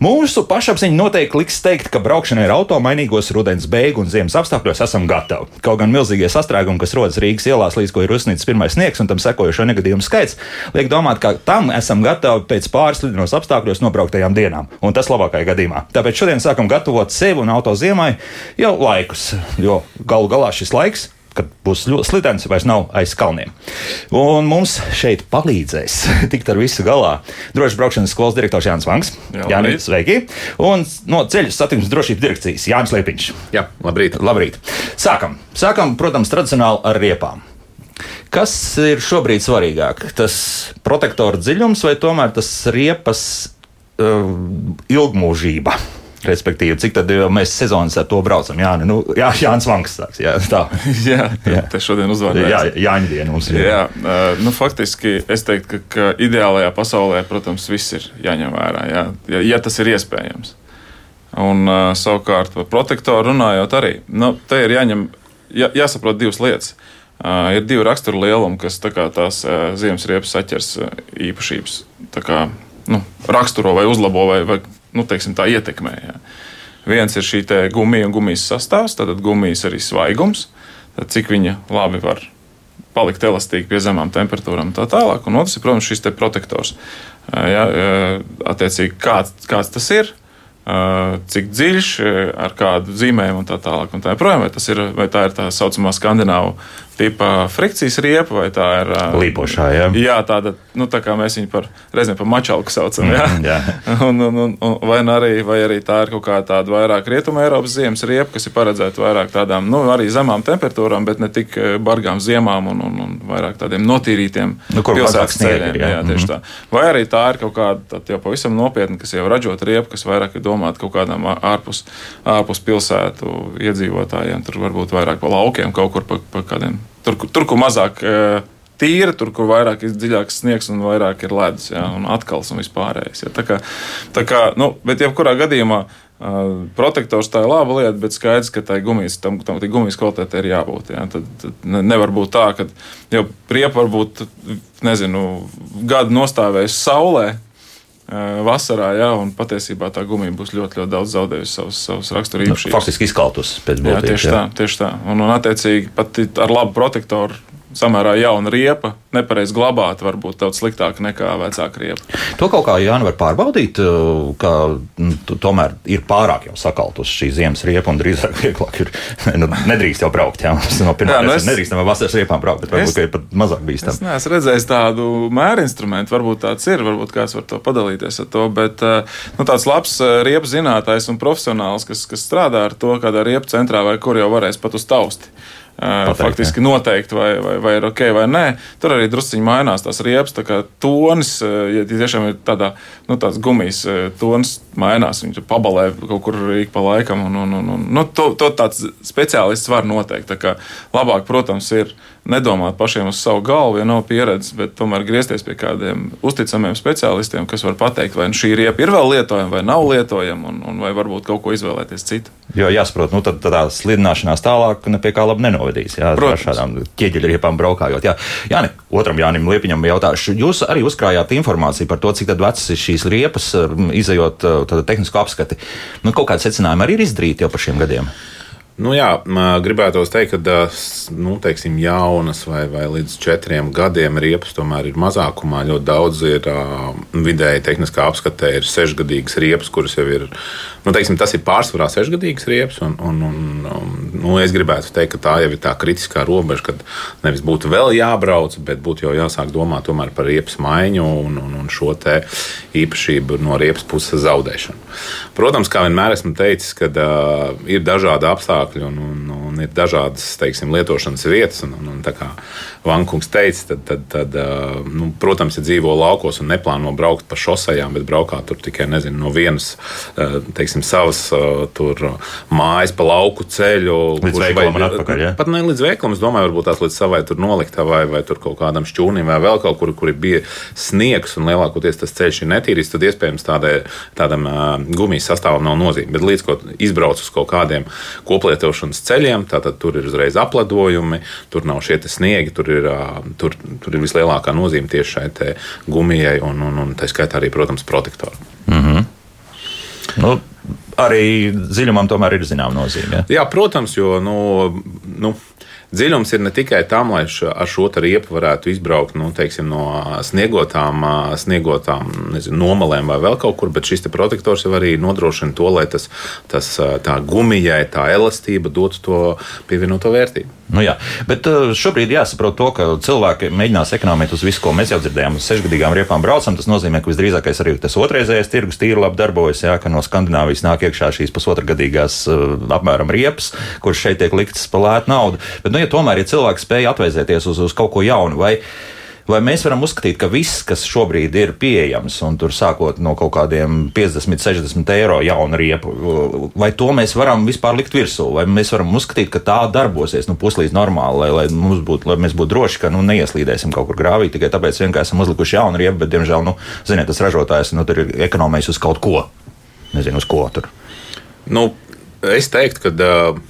Mūsu pašapziņa noteikti liks teikt, ka braukšanai ar auto mainīgos rudens beigu un ziemas apstākļos esam gatavi. Kaut gan milzīgie sastrēgumi, kas rodas Rīgas ielās, līdz ko ir uzsnīts pirmais sniegs un tam sekojošo negadījumu skaits, liek domāt, ka tam esam gatavi pēc pāris lidmašīnas apstākļos nobrauktajām dienām, un tas labākajā gadījumā. Tāpēc šodien sākam gatavot sevi un auto ziemai jau laikus, jo galu galā šis laiks kad būs ļoti slidens, vairs nav aiz kalniem. Un mums šeit palīdzēs tikt ar visu galā drošas braukšanas skolas direktors Jānis Vanks. Jā, Jā, labrīt. sveiki! Un no ceļu satiksmes drošības direkcijas Jānis Liepiņš. Jā, labrīt. Labrīt! Sākam! Sākam, protams, tradicionāli ar riepām. Kas ir šobrīd svarīgāk? Tas protektora dziļums vai tomēr tas riepas uh, ilgmūžība? Respektīvi, cik tad jau mēs sezonas ar to braucam? Jā, nu, jā Jānis Vanks sāks. Jā, tā. Jā, Jā. šodien uzvārds. Jā, Jāņa diena mums ir. Jā, uh, nu, faktiski es teiktu, ka, ka ideālajā pasaulē, protams, viss ir jāņem vērā, jā, ja, ja tas ir iespējams. Un uh, savukārt par protektoru runājot arī, nu, te ir jāņem, jā, jāsaprot divas lietas. Uh, ir divi raksturu lielumi, kas tā kā tās uh, ziemas riepas saķers uh, īpašības kā, nu, raksturo vai uzlabo vai, vai nu, teiksim, tā ietekmē. Jā. Viens ir šī gumija un gumijas sastāvs, tātad gumijas arī svaigums, tad cik viņa labi var palikt elastīgi pie zemām temperatūrām un tā tālāk. Un otrs ir, protams, šis te protektors. Ā, attiecīgi, kāds, kāds tas ir, cik dziļš, ar kādu zīmējumu un tā tālāk. Un tā, joprojām, vai, ir, vai tā ir tā saucamā skandināvu tipa frikcijas riepa, vai tā ir Līpošā, jā. Jā, tāda, nu, tā kā mēs viņu par reizēm par mačalku saucam. Jā, Mhm, jā. un, un, un, un, vai, nu arī, vai arī tā ir kaut kā tāda vairāk rietuma Eiropas ziemas riepa, kas ir paredzēta vairāk tādām, nu, arī zemām temperatūrām, bet ne tik bargām ziemām un, un, un vairāk tādiem notīrītiem Nu, pilsētas ceļiem. jā. Jā, tieši Mhm. tā. Vai arī tā ir kaut kāda jau pavisam nopietna, kas jau ražot riepa, kas vairāk ir domāta kaut kādām ārpus, ārpus pilsētu iedzīvotājiem. Tur varbūt vairāk pa laukiem, kaut kur pa, pa kādiem. Tur, kur- tur, kur mazāk eh, tīra, tur, kur vairāk ir dziļāks sniegs un vairāk ir ledus jā, un atkals un vispārējais. Jā. Tā kā, tā kā, nu, bet jebkurā gadījumā. Uh, protektors tā ir laba lieta, bet skaidrs, ka tai gumijas, tam, tam tai gumijas kvalitātei ir jābūt. Jā. Tad, tad ne, nevar būt tā, ka jau riepa varbūt, nezinu, gadu nostāvējusi saulē, vasarā, jā, un patiesībā tā gumija būs ļoti, ļoti daudz zaudējusi savus, savus raksturībumus. Faktiski izkaltus pēc Jā, būtības. tieši tā, tieši tā. Un, un attiecīgi pat ar labu protektoru samērā jauna riepa, nepareizi glabāta, var būt daudz sliktāka nekā vecāka riepa. To kaut kā Jānis var pārbaudīt, uh, ka mm, tomēr ir pārāk jau sakaltus šī ziemas riepa un drīzāk vieglāk ir. Nu, nedrīkst jau braukt. Jā, Mums no pirmā nu es- nedrīkstam ar vasaras riepām braukt, bet varbūt Es- ka ir pat mazāk Es bīstami. neesmu redzējis tādu mēru instrumentu, varbūt tāds ir, varbūt kāds var to padalīties ar to. Bet eh, nu, tāds labs eh, riepu zinātājs un profesionāls, kas, kas strādā ar to, kādā riepu centrā vai kur jau varēs pat uz tausti. Pateikt, Faktiski noteikt, vai, vai, vai ir ok vai nē. Tur arī drusciņi mainās tās riepas. Tā kā tonis, ja tiešām ir tādā, nu, tāds gumijas tonis, mainās. Viņš pabalē kaut kur ik pa laikam. Un, un, un, un, nu, to, to tāds speciālists var noteikt. Labāk, protams, ir nedomāt pašiem uz savu galvu, ja nav pieredzes, bet tomēr griezties pie kādiem uzticamiem speciālistiem, kas var pateikt, vai nu šī riepa ir vēl lietojama vai nav lietojama, un, un vai varbūt kaut ko izvēlēties citu. Jo jāsaprot, nu tad tā slidināšanās tālāk pie kā labi nenovedīs. Jā, ar Protams. šādām ķieģeļriepām braukājot. Jā, Jāni, otram Jānim Liepiņam jautāšu. Jūs arī uzkrājāt informāciju par to, cik tad vecas ir šīs riepas, izējot uh, tādu tehnisku apskati. Nu, kaut kādi secinājumi arī ir izdarīti jau par šiem gadiem. Nu, jā, m, gribētu teikt, ka nu, teiksim, jaunas vai, vai līdz četriem gadiem riepas tomēr ir mazākumā. Ļoti daudz ir vidēji tehniskā apskatē, ir sešgadīgas riepas, kuras jau ir. Nu, teiksim, tas ir pārsvarā sešgadīgas riepas. Un, un, un, nu, es gribētu teikt, ka tā jau ir tā kritiskā robeža, kad nevis būtu vēl jābrauc, bet būtu jau jāsāk domāt par riepas maiņu un, un, un šo īpašību no riepas puses zaudēšanu. Protams, kā vienmēr esmu teicis, ka uh, ir dažādi apstākļi apstākļi un, un, un ir dažādas teiksim, lietošanas vietas. Un, un, un, kā Vankungs teica, tad, tad, tad nu, protams, ja dzīvo laukos un neplāno braukt pa šosejām, bet braukā tur tikai nezinu, no vienas teiksim, savas tur, mājas pa lauku ceļu. Līdz veikalam un atpakaļ. Ja? Pat ne līdz veikalam, es domāju, varbūt tās līdz savai tur noliktavai vai tur kaut kādam šķūnim vai vēl kaut kur, kur bija sniegs un lielākoties tas ceļš ir netīrs, tad iespējams tādai, tādam gumijas sastāvam nav nozīme. Bet līdz ko izbrauc uz kaut kādiem koplietošanas ceļiem, tad tur ir uzreiz apledojumi, tur nav šie sniegi, tur ir, tur, tur ir vislielākā nozīme tieši šai gumijai un, un, un tā skaitā arī, protams, protektoram. Mm -hmm. nu, arī dziļumam tomēr ir zināma nozīme. Ja? Jā, protams, jo nu, nu, dziļums ir ne tikai tam, lai š, ar šo riepu varētu izbraukt nu, teiksim, no sniegotām, sniegotām nezinu, nomalēm vai vēl kaut kur, bet šis protektors jau arī nodrošina to, lai tas, tas tā gumijai, tā elastība dotu to pievienoto vērtību. Nu, jā, bet šobrīd jāsaprot to, ka cilvēki mēģinās ekonomēt uz visu, ko mēs jau dzirdējām. Uz sešgadīgām riepām braucam. Tas nozīmē, ka visdrīzākais arī tas otrreizējais tirgus tīri labi darbojas. Jā, ka no Skandināvijas nāk iekšā šīs pusotragadīgās apmēram riepas, kuras šeit tiek liktas par lētu naudu. Bet, nu, ja tomēr, ja cilvēks spēja atvēsēties uz, uz kaut ko jaunu, vai, vai mēs varam uzskatīt, ka viss, kas šobrīd ir pieejams, un tur sākot no kaut kādiem 50, 60 eiro jaunu riepu, vai to mēs varam vispār likt virsū, vai mēs varam uzskatīt, ka tā darbosies nu, puslīdz normāli, lai, lai, būtu, lai mēs būtu droši, ka nu, neieslīdēsim kaut kur grāvī tikai tāpēc, ka esam uzlikuši jaunu riepu, bet, diemžēl, nu, ziniet, tas ražotājs nu, ir ekonomējis uz kaut ko. Nezinu, uz ko tur. Nu, es teiktu, ka. Uh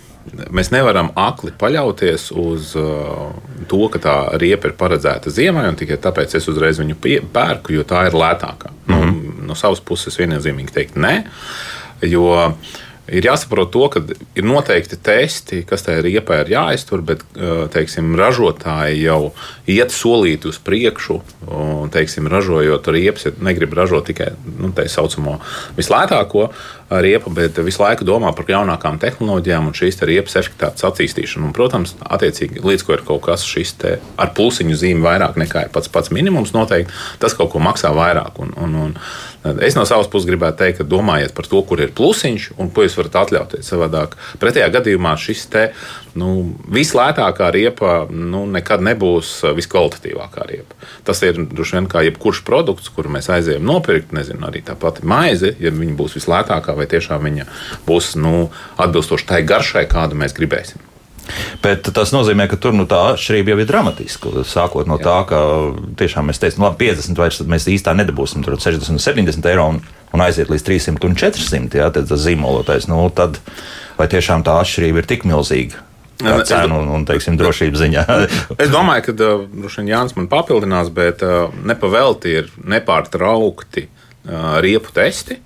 Mēs nevaram akli paļauties uz uh, to, ka tā riepa ir paredzēta ziemai, un tikai tāpēc es uzreiz viņu pie, pērku, jo tā ir lētākā. Mm -hmm. nu, no savas puses viennozīmīgi teikt, nē. Jo ir jāsaprot to, ka ir noteikti testi, kas tajā riepā ir jāiztur, bet teiksim, ražotāji jau iet solīti uz priekšu. Un, teiksim, ražojot riepas, ja negrib ražot tikai nu, tā saucamo vislētāko, riepa, bet visu laiku domā par jaunākām tehnoloģijām un šīs riepas efektivitātes attīstīšanu. Un, protams, attiecīgi, līdz ko ir kaut kas šis ar plusiņu zīmi vairāk nekā pats pats minimums, noteikti tas kaut ko maksā vairāk. Un, un, un es no savas puses gribētu teikt, ka domājiet par to, kur ir plusiņš un ko jūs varat atļauties. Savādāk, pretējā gadījumā šis te nu, vislētākā riepa nu, nekad nebūs viskvalitatīvākā riepa. Tas ir droši vien kā jebkurš produkts, kuru mēs aizējām nopirkt, nezinu, arī tā pati maize, ja viņa būs vislētākā, vai tiešām viņa būs nu, atbilstoša tai garšai, kādu mēs gribēsim. Bet tas nozīmē, ka tur nu, tā atšķirība jau ir dramatiska. Sākot no Jā. tā, ka tiešām mēs teicām, labi, 50 vairs mēs īstā nedabūsim, tur 60 un 70 eiro un, un aiziet līdz 300 un 400. Jā, tad tas zīmolotais, nu, tad vai tiešām tā atšķirība ir tik milzīga? kā cenu un, un teiksim, drošības ziņā. es domāju, ka uh, Jānis man papildinās, bet uh, nepavelti ir nepārtraukti uh, riepu testi.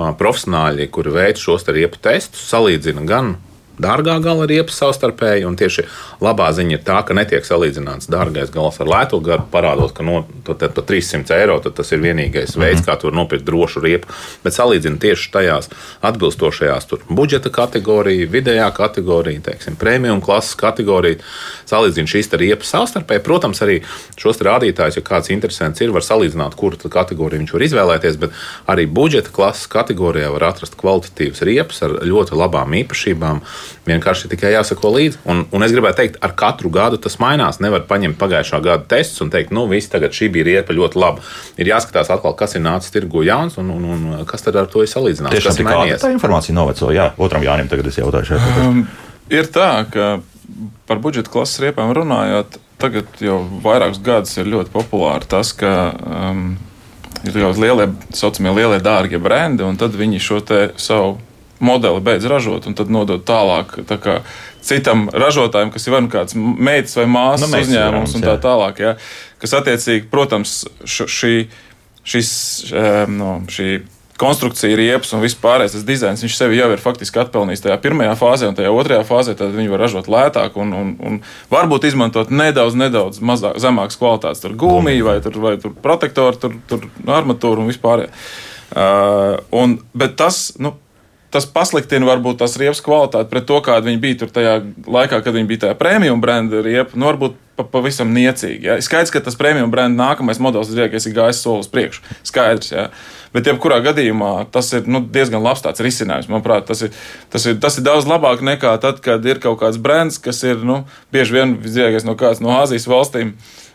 Profesionāļi, kuri veic šos riepu testus, salīdzina gan dārgā gala riepas savstarpēji. Tieši labā ziņa ir tā, ka netiek salīdzināts dārgais gals ar lētu garu, parādot, ka no par 300 eiro tas ir vienīgais veids, mm -hmm. kā tur nopirkt drošu riepu. Bet salīdzina tieši tajās atbilstošajās budžeta kategorijā, vidējā kategorijā, teiksim, premium klases kategorijā. Salīdzina šīs riepas savstarpēji. Protams, arī šos rādītājus, ja kāds interesants ir, var salīdzināt, kuru kategoriju viņš var izvēlēties. Bet arī budžeta klases kategorijā var atrast kvalitatīvas riepas ar ļoti labām īpašībām Vienkārši tikai jāsako līdzi. Un, un es gribēju teikt, ar katru gadu tas mainās. Nevar paņemt pagājušā gada testus un teikt, nu, viss tagad šī bija riepa ļoti laba. Ir jāskatās atkal, kas ir nācis tirgu jauns un, un, un kas tad ar to ir salīdzināms. Tiešām kas ir mainījies. Tā informācija noveco. Jā, otram Jānim tagad es jautāju šeit. Um, ir tā, ka par budžeta klases riepām runājot, tagad jau vairākus gadus ir ļoti populāri tas, ka um, ir jau lielie, saucamie lielie dārgie brendi, un tad viņi šo savu modeli beidz ražot un tad nodot tālāk tā kā, citam ražotājam, kas ir vai nu kāds meitas vai māsas nu, uzņēmums un tā tālāk. Ja, kas attiecīgi, protams, š, šī, šis, no, šī konstrukcija, riepas un viss pārējais tas dizains, viņš sevi jau ir faktiski atpelnījis tajā pirmajā fāzē, un tajā otrajā fāzē tad viņi var ražot lētāk un, un, un varbūt izmantot nedaudz, nedaudz mazāk, zemākas kvalitātes, tur gumiju vai, tur, vai tur protektoru, tur, tur armatūru un vispār. Uh, un, bet tas, nu, tas pasliktina varbūt tās riepas kvalitāti pret to, kāda viņa bija tur tajā laikā, kad viņa bija tajā prēmiju brenda riepa. Nu, varbūt pa, pavisam niecīgi. Ja. Skaidrs, ka tas prēmiju brenda nākamais modelis ir ir gājis soli uz priekšu. Skaidrs. Ja. Bet, jebkurā gadījumā, tas ir nu, diezgan labs risinājums. Manuprāt, tas ir, tas, ir, tas ir daudz labāk nekā tad, kad ir kaut kāds brands, kas ir nu, bieži vien no kādas no Āzijas valstīm. Uh,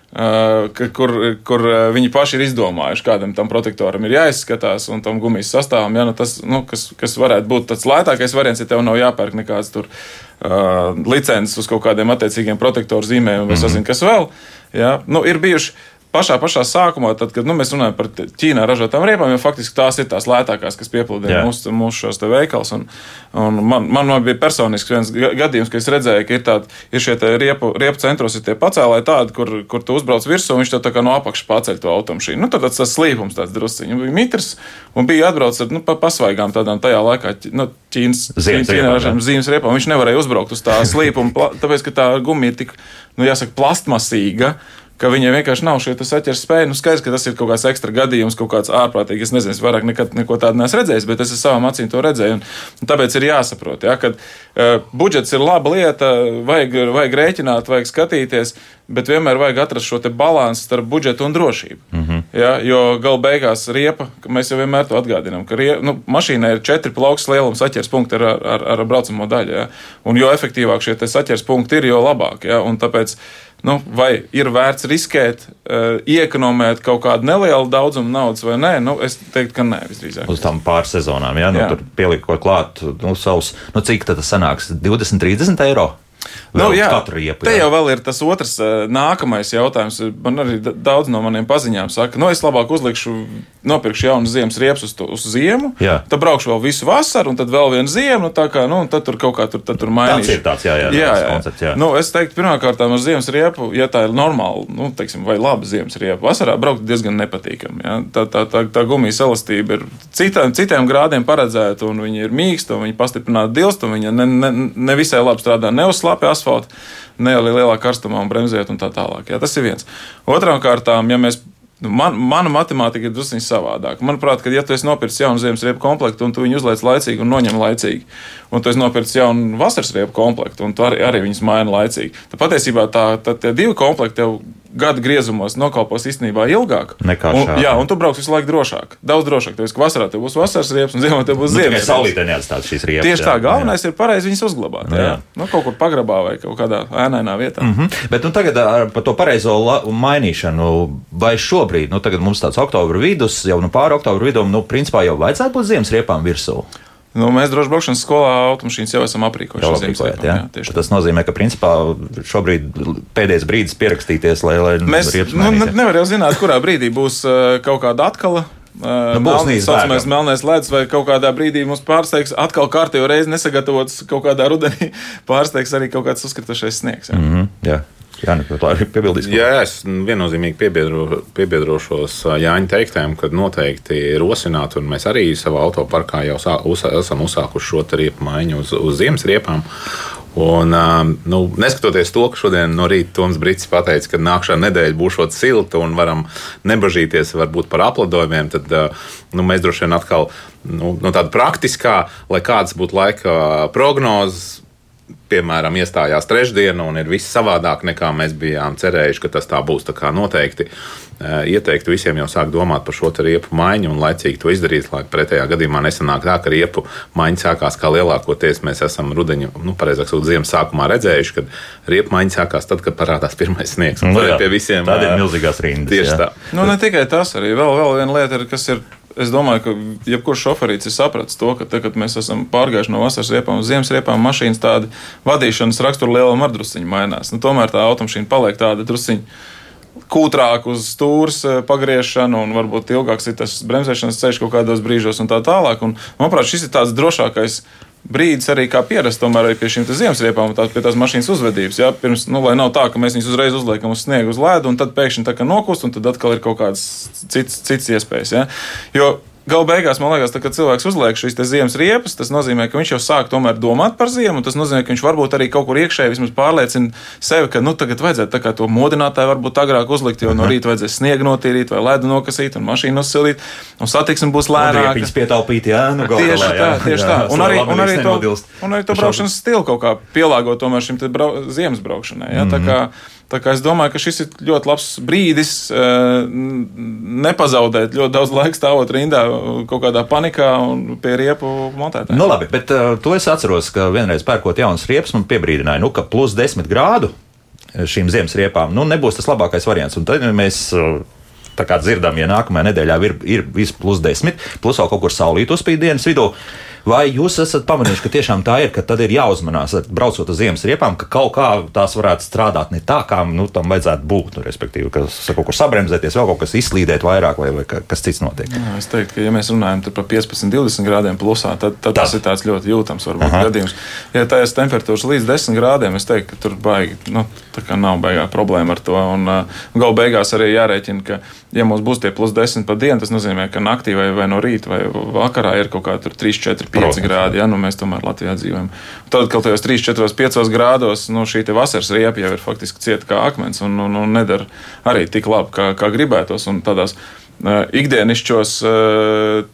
kur, kur uh, viņi paši ir izdomājuši, kādam tam protektoram ir jāizskatās un tam gumijas sastāvam. Ja, nu tas, nu, kas, kas varētu būt tāds lētākais variants, ja tev nav jāpērk nekāds tur, uh, licences uz kaut kādiem attiecīgiem protektoru zīmējumiem, vai mm -hmm. sazinu, kas vēl. Ja, nu, ir bijuši pašā, pašā sākumā, tad, kad nu, mēs runājam par Ķīnā ražotām riepām, jo faktiski tās ir tās lētākās, kas piepludina mūsu, mūsu šos veikals. Un, un man, man, man bija personisks viens gadījums, kad es redzēju, ka ir, tādi, ir šie riepu, riepu centros, ir tie pacēlāji tādi, kur, kur tu uzbrauc virsū, un viņš tev tā kā no apakšas paceļ to automašīnu. Nu, tad tas, tas slīpums tāds drusciņš bija mitrs, un bija atbrauc ar nu, pa, pasvaigām tādām tajā laikā. Nu, Ķīnas zīmes riepām. Viņš nevarēja uzbraukt uz tā slīpuma, tāpēc, ka tā gumija ir tik, nu, jāsaka, plastmasīga ka viņiem vienkārši nav šī saķers spēja. Nu, skaidrs, ka tas ir kaut kāds ekstra gadījums, kaut kāds ārprātīgs. Es nezinu, es vairāk nekad neko tādu neesmu redzējis, bet es ar savām acīm to redzēju. Un, un tāpēc ir jāsaprot, ja, ka uh, budžets ir laba lieta, vajag, vajag rēķināt, vajag skatīties, bet vienmēr vajag atrast šo līdzsvaru starp budžetu un drošību. Mm -hmm. ja, jo galu beigās riepa, mēs jau vienmēr to atgādinām, ka rie, nu, mašīnai ir četri plaukstas lielums saķers punkti ar, ar, ar braucamo daļu. Ja, un jo efektīvāk šie saķers punkti ir, jo labāk. Ja, tāpēc nu, vai ir vērts riskēt, uh, iekonomēt kaut kādu nelielu daudzumu naudas vai nē, nu, es teiktu, ka nē, visdrīzāk. Uz tām pāris sezonām, ja nu, jā. tur pielikot klāt, nu, savus, nu, cik tas sanāks? 20, 30 eiro? Nu, jā, riepu, jā. Te jau vēl ir tas otrs, nākamais jautājums. Man arī daudz no maniem paziņām saka, nu, es labāk uzlikšu, nopirkšu jaunu ziemas riepas uz, to, uz ziemu, jā. tad braukšu vēl visu vasaru, un tad vēl vienu ziemu, nu, tā kā, nu, tad tur kaut kā tur, tur mainīšu. Tas ir tāds, jā, jā, jā, jā. Koncepts, jā. Nu, es teiktu, pirmkārt, ar ziemas riepu, ja tā ir normāla, nu, teiksim, vai laba ziemas riepa, vasarā braukt diezgan nepatīkami. Ja? Tā, tā, tā, tā gumijas elastība ir citām, citiem grādiem paredzēta, un viņi ir mīksti, un viņi pastiprināti dilst, un viņi ne, ne, ne visai labi strādā ne uz slāpja asfalta, ne lielā karstumā un bremzēt un tā tālāk. Jā, tas ir viens. Otrām kārtām, ja mēs Nu, man, mana matemātika ir drusku savādāka. Manuprāt, ka, ja tu esi nopircis jaunu ziemas riepu komplektu un tu viņu uzliec laicīgi un noņem laicīgi, un tu esi nopircis jaunu vasaras riepu komplektu un tu arī, arī viņus maini laicīgi, tad patiesībā tā, tā, tie divi komplekti tev gada griezumos nokalpos īstenībā ilgāk. Nekā un, jā, un tu brauks visu laiku drošāk. Daudz drošāk. Tev vasarā tev būs vasaras riepas, un ziemā tev būs nu, ziemas. Saulītē neatstāt šīs riepas. Tieši tā, galvenais jā. ir pareizi viņas uzglabāt. Jā. Jā. Nu, kaut kur pagrabā vai kaut kādā ēnainā vietā. Mm -hmm. Bet nu, tagad par to pareizo mainīšanu, vai šobrīd, nu tagad mums tāds oktobra vidus, jau nu pāri oktobra vidum, nu principā jau vajadzētu būt ziemas riepām virsū. Nu, mēs droši braukšanas skolā automašīnas jau esam aprīkojuši. Aprīkojat, jā? Jā, tas nozīmē, ka principā šobrīd pēdējais brīdis pierakstīties, lai, lai mēs nu, nevaram jau zināt, kurā brīdī būs uh, kaut kāda atkala. Nu, būs saucamais melnais ledus, vai kaut kādā brīdī mums pārsteigs atkal kārtējo reizi nesagatavots kaut kādā rudenī, pārsteigs arī kaut kāds uzkritušais sniegs. Jā. Mm -hmm, jā. Jā, nu, tā ir piebildīts. Jā, es viennozīmīgi piebiedro, piebiedrošos Jāņa teiktajam, ka noteikti rosināt, un mēs arī savā autoparkā jau sā, uz, esam uzsākuši šo riepu maiņu uz, uz ziemas riepām. Un, nu, neskatoties to, ka šodien no rīta Toms Brīsīs pateica, ka nākamā nedēļa būs silta un varam nebažīties varbūt par aplidojumiem, tad nu, mēs droši vien atkal nu, no tāda praktiskā, lai kādas būtu laika prognozes piemēram, iestājās trešdiena un ir viss savādāk nekā mēs bijām cerējuši, ka tas tā būs. Tā kā noteikti eh, ieteiktu visiem jau sākt domāt par šo riepu maiņu un laicīgi to izdarīt, lai pretējā gadījumā nesanāk tā, ka riepu maiņa sākās kā lielākoties mēs esam rudeņa, nu, pareizāk sakot, ziemas sākumā redzējuši, kad riepu maiņa sākās tad, kad parādās pirmais sniegs. Nu, jā, pie visiem tādi ir eh, milzīgās rindas. Tieši jā. tā. Nu, ne tikai tas, arī vēl, vēl viena lieta ir, kas ir Es domāju, ka jebkurš šoferīts ir sapratis to, ka tagad, mēs esam pārgājuši no vasaras riepām uz ziemas riepām, mašīnas tāda vadīšanas rakstura lieluma ar drusciņu mainās. Nu, tomēr tā automašīna paliek tāda drusciņa kūtrāk uz stūres eh, pagriešanu, un varbūt ilgāks ir tas bremzēšanas ceļš kaut kādos brīžos, un tā tālāk. Un, manuprāt, šis ir tāds drošākais brīdis arī kā pierast tomēr arī pie šīm ziemesriepām, tā, pie tās mašīnas uzvedības. Ja? Pirms, nu, lai nav tā, ka mēs viņus uzreiz uzliekam uz sniegu, uz ledu, un tad pēkšņi tā kā nokust, un tad atkal ir kaut kādas citas, citas iespējas. Ja? Jo Gala beigās, man liekas, tā, kad cilvēks uzliek šīs ziemas riepas, tas nozīmē, ka viņš jau sāk tomēr domāt par ziemu. Tas nozīmē, ka viņš varbūt arī kaut kur iekšēji vismaz pārliecina sevi, ka nu, tagad vajadzētu to modinātāju varbūt agrāk uzlikt, jo no rīta vajadzēs sniegu notīrīt vai ledu nokasīt un mašīnu uzsilīt, un satiksme būs lēnāka. Viņas pietaupīt, jā, nu, galā, tieši tā, jā, tieši jā, tā. Un arī, un arī to, un arī to braukšanas stilu kaut kā pielāgot tomēr šim brau, ziemas braukšanai. Ja? Mm -hmm. Tā kā es domāju, ka šis ir ļoti labs brīdis eh, nepazaudēt ļoti daudz laika stāvot rindā kaut kādā panikā un pie riepu montētājiem. Nu, labi, bet uh, to es atceros, ka vienreiz pērkot jaunas riepas, man piebrīdināja, nu, ka plus 10 grādu šīm ziemas riepām nu, nebūs tas labākais variants. Un tad mēs uh, tā kā dzirdam, ja nākamajā nedēļā ir, ir viss plus 10, plus vēl kaut kur saulīt uzspīd dienas vidū. Vai jūs esat pamanījuši, ka tiešām tā ir, ka tad ir jāuzmanās, braucot uz ziemas riepām, ka kaut kā tās varētu strādāt ne tā, kā nu, tam vajadzētu būt? Nu, respektīvi, ka kaut kur sabremzēties, vēl kaut kas izslīdēt vairāk, vai, vai kas cits notiek. Jā, es teiktu, ka, ja mēs runājam par 15, 20 grādiem plusā, tad, tad tas ir tāds ļoti jūtams varbūt, gadījums. Ja tā ir temperatūras līdz 10 grādiem, es teiktu, ka tur baigi, nu, nav baigā problēma ar to. Un, uh, galu beigās arī jārēķina, ka, ja mums būs tie plus 10 pa dienu, tas nozīmē, ka naktī vai, vai no rīta vai vakarā ir kaut kā 3, 4, 5 grādi. Ja, nu, mēs tomēr Latvijā dzīvojam. Tad, kad tajos 3, 4, 5 grādos nu, šī vasaras riepa jau ir faktiski cieta kā akmens un, un, un nedara arī tik labi, kā, kā gribētos. Un tādās ikdienišķos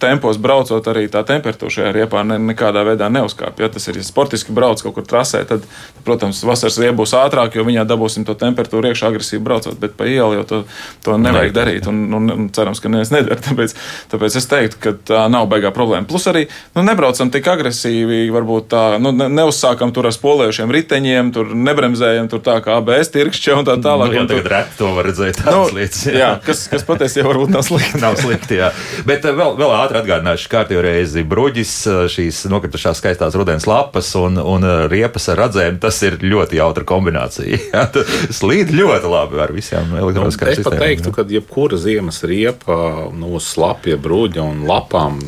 tempos braucot, arī tā temperatūra šajā riepā ne, nekādā veidā neuzkāpj. Ja tas ir ja sportiski brauc kaut kur trasē, tad, protams, vasaras riepa būs ātrāk, jo viņā dabūsim to temperatūru iekšā agresīvi braucot, bet pa ielu jau to, to nevajag darīt. Un, un, un cerams, ka neviens nedara. Tāpēc, tāpēc es teiktu, ka tā nav baigā problēma. Plus arī nu, nebraucam tik agresīvi, varbūt tā, nu, neuzsākam tur ar spolējušiem riteņiem, tur nebremzējam tur tā kā ABS tirkšķi un tā tālāk. Nu, jā, tagad reti to var redzēt. Nu, lietas, jā. jā, kas, kas patiesībā varbūt nav slikti. Nav slikti, jā. Bet eh, vēl, vēl ātri atgādināšu, kārtīgi reizi bruģis, eh, šīs nokritušās skaistās rudens lapas un, un eh, riepas ar radzēm. Tas ir ļoti jautra kombinācija. Jā, slīd ļoti labi ar visiem elektroniskajiem sistēmām. Es teiktu, ka jebkura ziemas riepa, nu, slapja bruģa un lapām,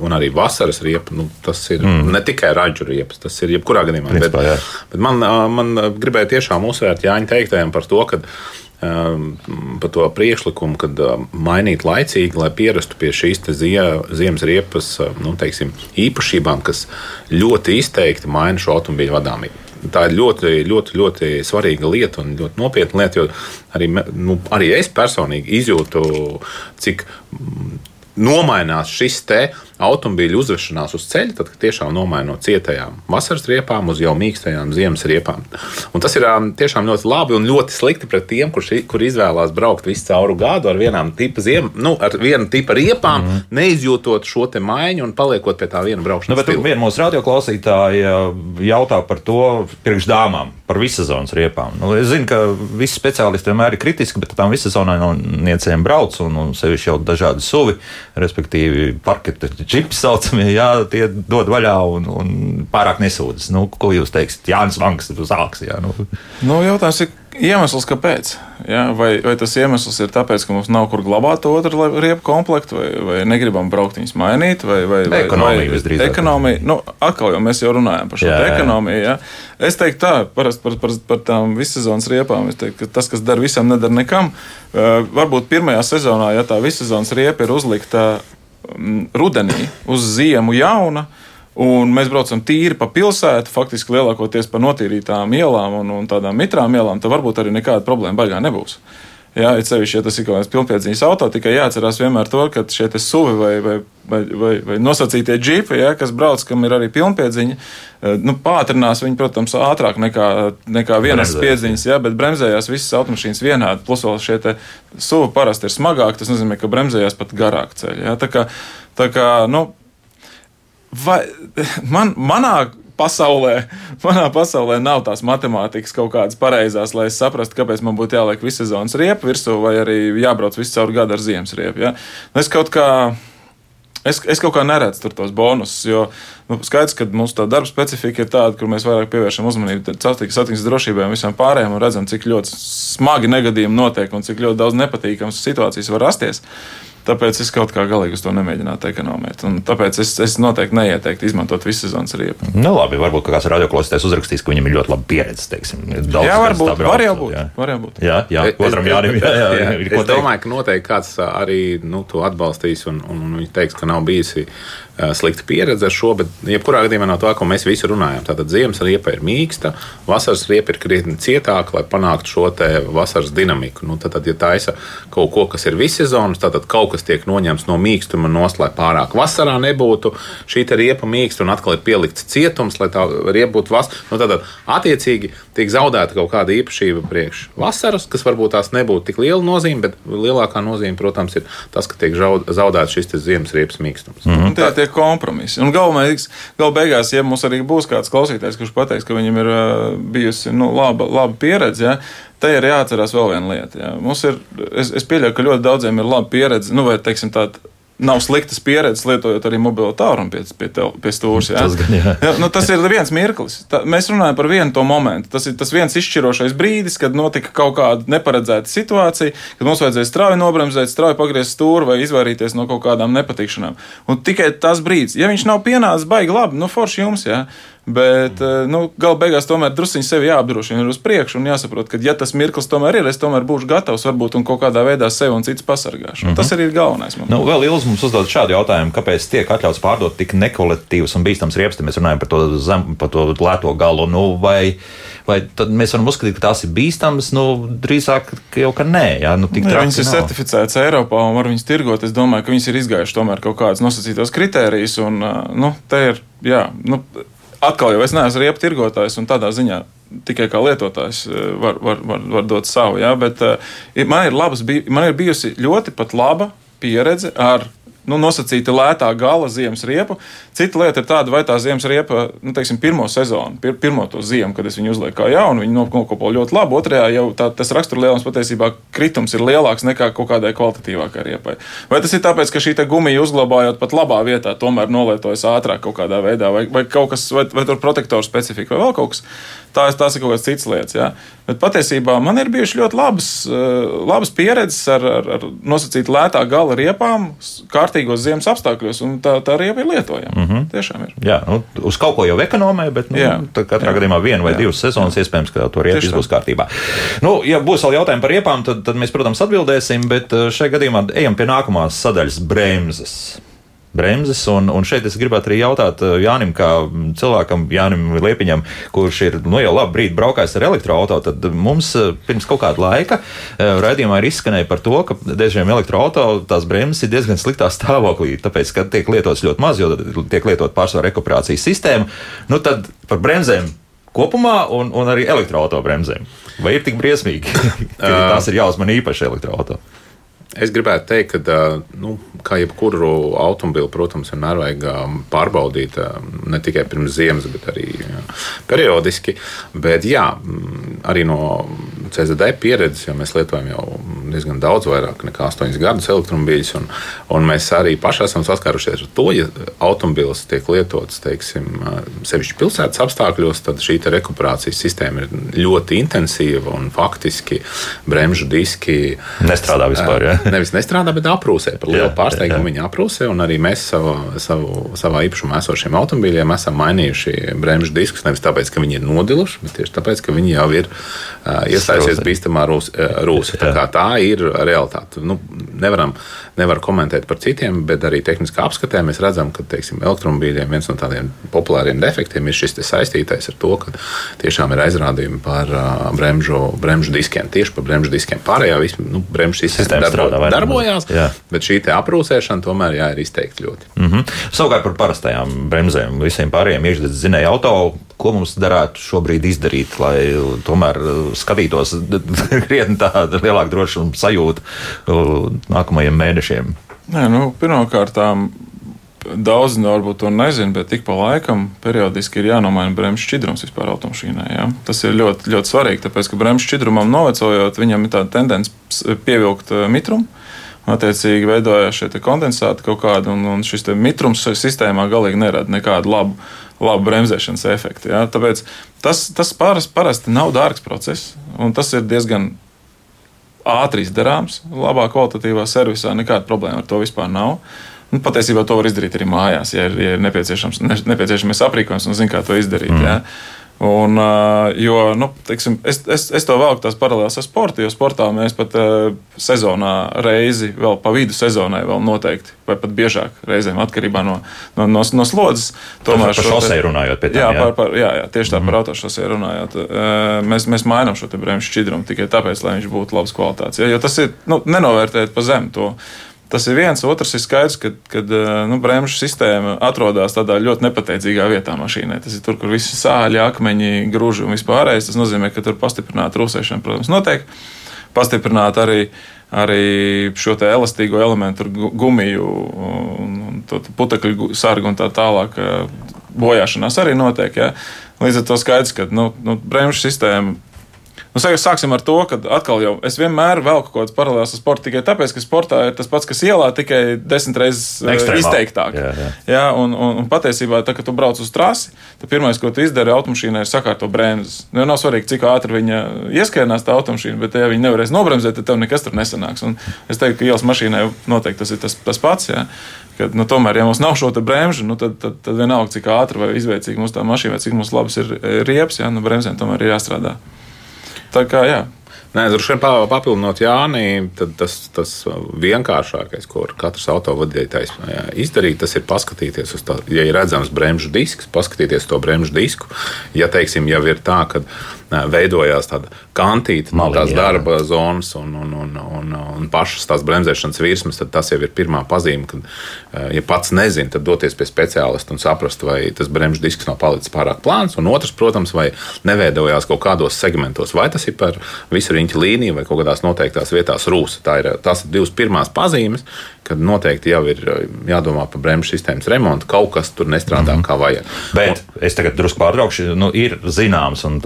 un arī vasaras riepa, nu, tas ir mm. ne tikai raģu riepas, tas ir jebkurā gadījumā. Principā, bet, bet man, man gribēja tiešām uzsvērt Jāņa teiktajiem par to, ka par to priekšlikumu, kad ehm, mainīt laicīgi, lai pierastu pie šīs zie, ziemas riepas ehm, nu, teiksim, īpašībām, kas ļoti izteikti maina šo automobīļu vadāmību. Tā ir ļoti, ļoti, ļoti svarīga lieta un ļoti nopietna lieta, arī, nu, arī es personīgi izjūtu, cik nomainās šis te automobīļu uzvešanās uz ceļa, tad tiešām nomaina no cietajām vasaras riepām uz jau mīkstajām ziemas riepām. Un tas ir tiešām ļoti labi un ļoti slikti pret tiem, kur, kur izvēlās braukt visu cauru gadu ar vienām tipa ziem, nu, ar vienu tipa riepām, mm -hmm. neizjūtot šo te maiņu un paliekot pie tā viena braukšanas. Nu, bet viena mūsu radioklausītāja jautā par to priekš dāmām, par vissezonas riepām. Nu, es zinu, ka visi speciālisti vienmēr ir kritiski, bet tām vissezonainiecēm brauc un, un sevišķi jau dažādi suvi, respektīvi parketi čips saucamie, jā, tie dod vaļā un, un pārāk nesūdzas. Nu, ko jūs teiksiet? Jānis Vanks ir uz āks. Jā, nu. Nu, jautājums ir iemesls, kāpēc. Jā, vai, vai tas iemesls ir tāpēc, ka mums nav kur glabāt otru riepu komplektu, vai, vai negribam braukt viņus mainīt, vai, vai, vai ekonomija visdrīzāk. Ekonomija, nu, atkal jau mēs jau runājam par šo jā, ekonomiju. Jā. Es teiktu tā, parasti par, par, par tām vissezonas riepām, es teiktu, ka tas, kas dara visam, nedara nekam. Uh, varbūt pirmajā sezonā, ja tā vissezonas riepa ir uzlikta rudenī uz ziemu jauna. Un mēs braucam tīri pa pilsētu, faktiski lielākoties pa notīrītām ielām un, un tādām mitrām ielām. Tad varbūt arī nekāda problēma baigā nebūs. Jā, ir sevišķi, ja tas ir kaut kāds pilnpiedziņas auto, tikai jāatcerās vienmēr to, ka šie suvi vai, vai, vai, vai, vai nosacītie džipi, ja, kas brauc, kam ir arī pilnpiedziņa, eh, nu, pātrinās viņi, protams, ātrāk nekā, nekā vienas piedziņas, ja, bet bremzējās visas automašīnas vienādi. Plus vēl šie suvi parasti ir smagāki, tas nozīmē, ka bremzējās pat garāk ceļi. Ja. Tā kā, tā kā, nu, vai, man, manā pasaulē, manā pasaulē nav tās matemātikas kaut kādas pareizās, lai es saprastu, kāpēc man būtu jāliek visu sezonas riepu virsū, vai arī jābrauc visu caur gadu ar ziemas riepu. Ja? Nu, es kaut kā. Es, es kaut kā neredzu tur tos bonusus, jo nu, skaidrs, ka mūsu tā darba specifika ir tāda, kur mēs vairāk pievēršam uzmanību satiksmes drošībai un visam pārējiem, un redzam, cik ļoti smagi negadījumi notiek un cik ļoti daudz nepatīkamas situācijas var rasties. Tāpēc es kaut kā galīgi uz to nemēģinātu ekonomēt. Un tāpēc es, es noteikti neieteiktu izmantot visu sezonas riepu. Nu, labi, varbūt kāds radioklausītājs uzrakstīs, ka viņam ir ļoti laba pieredze. Teiksim, daudz, jā, varbūt. tā brauc, Var jau būt. Jā, Var jau būt. jā, jā Es- otram es- Jānim. Jā, jā, jā, ko es domāju, ka noteikti kāds arī nu, to atbalstīs, un, un, un viņš teiks, ka nav bijusi slikta pieredze ar šo. Bet, jebkurā gadījumā, no tā, ko mēs visi runājam, tātad ziemas riepa ir mīksta, vasaras riepa ir krietni cietāka, lai panāktu šo te vasaras dinamiku. Nu, tad, ja taisa kaut ko, kas ir vissezonas, tad kaut kas tiek noņemts no mīkstuma nost, lai pārāk vasarā nebūtu šī te riepa mīksta, un atkal ir pielikts cietums, lai tā riepa būtu vasarā. Nu, tad, attiecīgi tiek zaudēta kaut kāda īpašība priekš vasaras, kas varbūt tās nebūtu tik liela nozīme, bet lielākā nozīme, protams, ir tas, ka tiek zaudēts šis te ziemas riepas mīkstums. Mm. Un tie ir tie kompromisi. Un galvenais, gal beigās, ja mums arī būs kāds klausītājs, kurš pateiks, ka viņam ir bijusi nu, laba, laba pieredze, ja, te ir jāatcerās vēl viena lieta. Ja. Mums ir, es, es pieļauju, ka ļoti daudziem ir laba pieredze, nu, vai teiksim tāda. Nav sliktas pieredzes, lietojot arī mobilo tālruni pie, pie, tel- pie stūra. Ja? Tas gan, jā. Ja, nu, tas ir viens mirklis. Tā, mēs runājam par vienu to momentu. Tas ir tas viens izšķirošais brīdis, kad notika kaut kāda neparedzēta situācija, kad mums vajadzēja strauji nobremzēt, strauji pagriezt stūri vai izvairīties no kaut kādām nepatikšanām. Un tikai tas brīdis, ja viņš nav pienācis baigi labi, nu forši jums, jā. Bet, eh, nu, gala beigās tomēr druskuļi sevi jāapdrošina uz priekšu un jāsaprot, ka, ja tas mirklis tomēr ir, es tomēr būšu gatavs varbūt un kaut kādā veidā sevi un citus pasargāšu. Mm -hmm. Tas arī ir galvenais. Man. Nu, vēl Ilgs mums uzdod šādu jautājumu, kāpēc tiek atļauts pārdot tik nekvalitatīvus un bīstams riepas, tad mēs runājam par to, zem, par to lēto galu. Nu, vai, vai tad mēs varam uzskatīt, ka tās ir bīstamas? Nu, drīzāk jau ka nē, jā, nu, tik Ja traki viņas ir nav. certificētas Eiropā un var viņas tirgot. Es domāju, ka viņas ir izgājušas tomēr kaut kādas nosacītas kritērijas. Un, ā, nu, te ir, jā, nu, atkal jau es neesmu riepu tirgotājs un tādā ziņā. Tikai kā lietotājs ā, var, var, var, var dot savu. Jā, bet ir- man ir, labas, man ir bijusi ļoti laba pieredze ar nu, nosacīti lētā gala ziemas riepu. Cita lieta ir tāda, vai tā ziemas riepa, nu, teiksim, pirmo sezonu, pir, pirmo to ziemu, kad es viņu uzlieku kā jaunu, viņi nokopo ļoti labi. Otrajā jau tā, tas raksturlielums patiesībā kritums ir lielāks nekā kaut kādai kvalitatīvākai riepai. Vai tas ir tāpēc, ka šī gumija uzglabājot pat labā vietā, tomēr nolietojas ātrāk kaut kādā veidā, vai, vai kaut kas, vai, vai tur protektoru specifika, vai vēl kaut kas. Tās, tās ir kaut kādas citas lietas. Jā. Bet patiesībā man ir bijušas ļoti labas, eh, labas pieredzes ar, ar, ar nosacītu lētā gala riepām, kārtīgos ziemas apstākļos, un tā, tā riepa ir lietojama. Mm -hmm. Tiešām ir. Jā, nu, uz kaut ko jau ekonomē, bet nu, Jā. katrā Jā. gadījumā viena vai Jā. divas sezonas iespējams, ka to tā. būs kārtībā. Nu, ja būs vēl jautājumi par riepām, tad, tad mēs, protams, atbildēsim, bet eh, šajā gadījumā ejam pie nākamās sadaļas bremzes. Bremzes, un, un šeit es gribētu arī jautāt eh, Jānim, kā cilvēkam, Jānim Liepiņam, kurš ir nu, jau labu brīdi braukājis ar elektroautorātu, tad mums eh, pirms kaut kāda laika eh, raidījumā ir izskanēja par to, ka dažiem elektroautorātiem tās bremzes ir diezgan sliktā stāvoklī, tāpēc, ka tiek lietotas ļoti maz, jo tiek lietot pārsvarā rekuperācijas sistēma. Nu, tad par bremzēm kopumā un, un arī elektroautobremzēm. Vai ir tik briesmīgi, ka tās ir jāuzmanā īpaši elektroautorātam? Es gribētu teikt, ka, nu, kā jebkuru automobili, protams, vienmēr vajag pārbaudīt ne tikai pirms ziemas, bet arī jā, periodiski. Bet jā, arī no CZD pieredzes, jo mēs lietojam jau diezgan daudz vairāk nekā 8 gadus elektromobīļus, un, un mēs arī paši esam saskārušies ar to, ja automobilis tiek lietots, teiksim, sevišķi pilsētas apstākļos, tad šī rekuperācijas sistēma ir ļoti intensīva un faktiski bremžu diski Nestrādā vispār, ja? Nevis nestrādā, bet aprūsē. Par lielu Jā, pārsteigumu jā. viņi aprūsē, un arī mēs savu, savu, savā īpašumā esošiem automobīļiem esam mainījuši bremžu diskus. Nevis tāpēc, ka viņi ir nodiluši, bet tieši tāpēc, ka viņi jau ir uh, Strūsi. bīstamā rūsā. Tā, tā ir realitāte. Nu, nevaram, nevar komentēt par citiem, bet arī tehniskā apskatē mēs redzam, ka teiksim, elektromobīļiem viens no tādiem populāriem defektiem ir šis saistītais ar to, ka tiešām ir aizrādījumi par uh, bremžu, bremžu diskiem. Tieši par bremžu diskiem. Pārējā vispār nu, bremžu Sistēma darbo, strādā darbojās. Jā. bet šī aprūsēšana tomēr jā, ir izteikti ļoti. Mm -hmm. Savukārt par parastajām bremzēm, visiem pārējiem iekšzemes zinēju auto, ko mums darētu šobrīd izdarīt, lai tomēr uh, skatītos krietni tādu lielāku drošumu sajūtu uh, nākamajiem mēnešiem. Nē, nu, Pirmkārt, daudz no varbūt to nezina, bet ik pa laikam periodiski ir jānomaina bremžu šķidrums vispār automašīnai. Ja? Tas ir ļoti, ļoti svarīgi, tāpēc ka bremžu šķidrumam novecojot, viņam ir tāda tendence pievilkt mitrumu. Attiecīgi veidojās šie kondensāti kaut kādi, un, un šis mitrums sistēmā galīgi nerada nekādu labu, labu bremzēšanas efektu. Ja? Tāpēc tas, tas paras, parasti nav dārgs process, un tas ir diezgan ātri izdarāms, labā kvalitatīvā servisā. Nekāda problēma ar to vispār nav. Nu, patiesībā to var izdarīt arī mājās, ja ir, ja ir nepieciešams, ne, nepieciešamais aprīkojums un zina, kā to izdarīt. Mm. Ja. Un, jo, nu, teiksim, es, es, es to velku tās paralēlas ar sportu, jo sportā mēs pat uh, sezonā reizi, vēl pa vidu sezonai, vēl noteikti, vai pat biežāk reizēm atkarībā no, no, no, no slodzes. Tomēr par šosei runājot, pie tā. Jā, jā. Par, par, jā, jā, tieši tā mm. par autošosei runājot. Uh, mēs, mēs mainām šo bremžu šķidrumu tikai tāpēc, lai viņš būtu labas kvalitātes. Ja, jo tas ir nu, nenovērtēt pa zemu to. Tas ir viens, otrs ir skaidrs, ka kad, nu, bremžu sistēma atrodas tādā ļoti nepateicīgā vietā mašīnai. Tas ir tur, kur viss sāļi, akmeņi, grūži un vispārējais. Tas nozīmē, ka tur pastiprināta rūsēšana, protams, notiek. Pastiprināt arī, arī šo elastīgo elementu, gumiju, un, un putekļu sargu un tā tālāk. Bojāšanās arī notiek. Ja? Līdz ar to skaidrs, ka nu, nu, bremžu sistēma Nu, sāksim ar to, ka atkal jau es vienmēr velku kaut kādas paralēlas ar sportu tikai tāpēc, ka sportā ir tas pats, kas ielā, tikai desmit reizes eh, Ekstremā. izteiktāk. Jā, jā. Jā, un, un, un patiesībā, tā, kad tu brauc uz trasi, tad pirmais, ko tu izdari automašīnai, ir sakārtot bremzes. Nu, nav svarīgi, cik ātri viņa ieskrienās tā automašīna, bet, ja viņa nevarēs nobremzēt, tad tev nekas tur nesanāks. Un es teiktu, ka ielas mašīnai noteikti tas ir tas, tas pats. Jā. Kad, nu, tomēr, ja mums nav šo bremžu, nu, tad, tad, tad vienalga, cik ātri vai izveicīgi mums tā mašīna, vai cik mums labas ir riepas, ja nu, bremzēm tomēr ir jāstrādā. Tā kā jā. Nē, droši vien papildinot Jāni, tas, tas vienkāršākais, ko katrs autovadītājs izdarīt, tas ir paskatīties uz to, ja ir redzams bremžu disks, paskatīties to bremžu disku. Ja, teiksim, jau ir tā, ka veidojās tāda kantīte no tās darba zonas un, un, un, un, un pašas tās bremzēšanas virsmas, tad tas jau ir pirmā pazīme, ka, ja pats nezina, tad doties pie speciālista un saprast, vai tas bremžu disks nav palicis pārāk plāns. Un otrs, protams, vai neveidojās kaut kādos segmentos, vai tas ir par visu riņķu līniju vai kaut kādās noteiktās vietās rūsa. Tā ir, tās ir divas pirmās pazīmes, kad noteikti jau ir jādomā par bremžu sistēmas remontu. Kaut kas tur nestrādā mm -hmm. kā vajag. Bet un, es tagad drusku pārtraukšu. Nu, ir zināms, un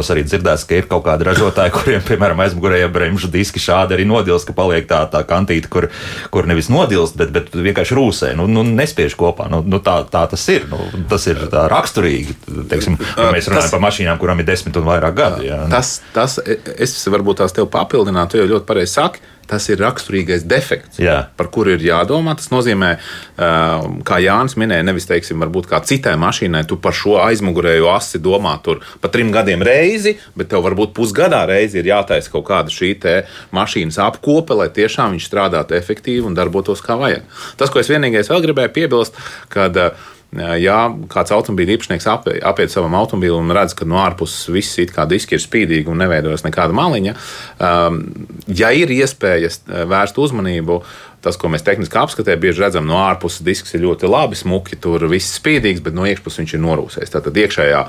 formos arī dzirdēts, ka ir kaut kādi ražotāji, kuriem, piemēram, aizmugurējie bremžu diski šādi arī nodils, ka paliek tā, tā kantīte, kur, kur nevis nodilst, bet, bet vienkārši rūsē. Nu, nu, nespiež kopā. Nu, nu, tā, tā tas ir. Nu, tas ir raksturīgi. Teiksim, mēs runājam tas, par mašīnām, kurām ir desmit un vairāk gadu. Jā. Tas, tas, es varbūt tās tev papildinātu, jo ļoti pareizi saki tas ir raksturīgais defekts, Jā. par kuru ir jādomā. Tas nozīmē, kā Jānis minēja, nevis teiksim, kā citai mašīnai, tu par šo aizmugurējo asi domā tur pa trim gadiem reizi, bet tev varbūt pusgadā reizi ir jātaisa kaut kāda šī mašīnas apkope, lai tiešām viņš strādātu efektīvi un darbotos kā vajag. Tas, ko es vienīgais vēl gribēju piebilst, kad uh, ja kāds automobīļa īpašnieks apiet savam automobīlim un redz, ka no ārpuses viss ir kā diski ir spīdīgi un neveidojas nekāda maliņa, um, ja ir iespējas vērst uzmanību tas, ko mēs tehniski apskatē, bieži redzam no ārpuses, disks ir ļoti labi, smuki, tur viss spīdīgs, bet no iekšpuses viņš ir norūsējis. Tātad iekšējā,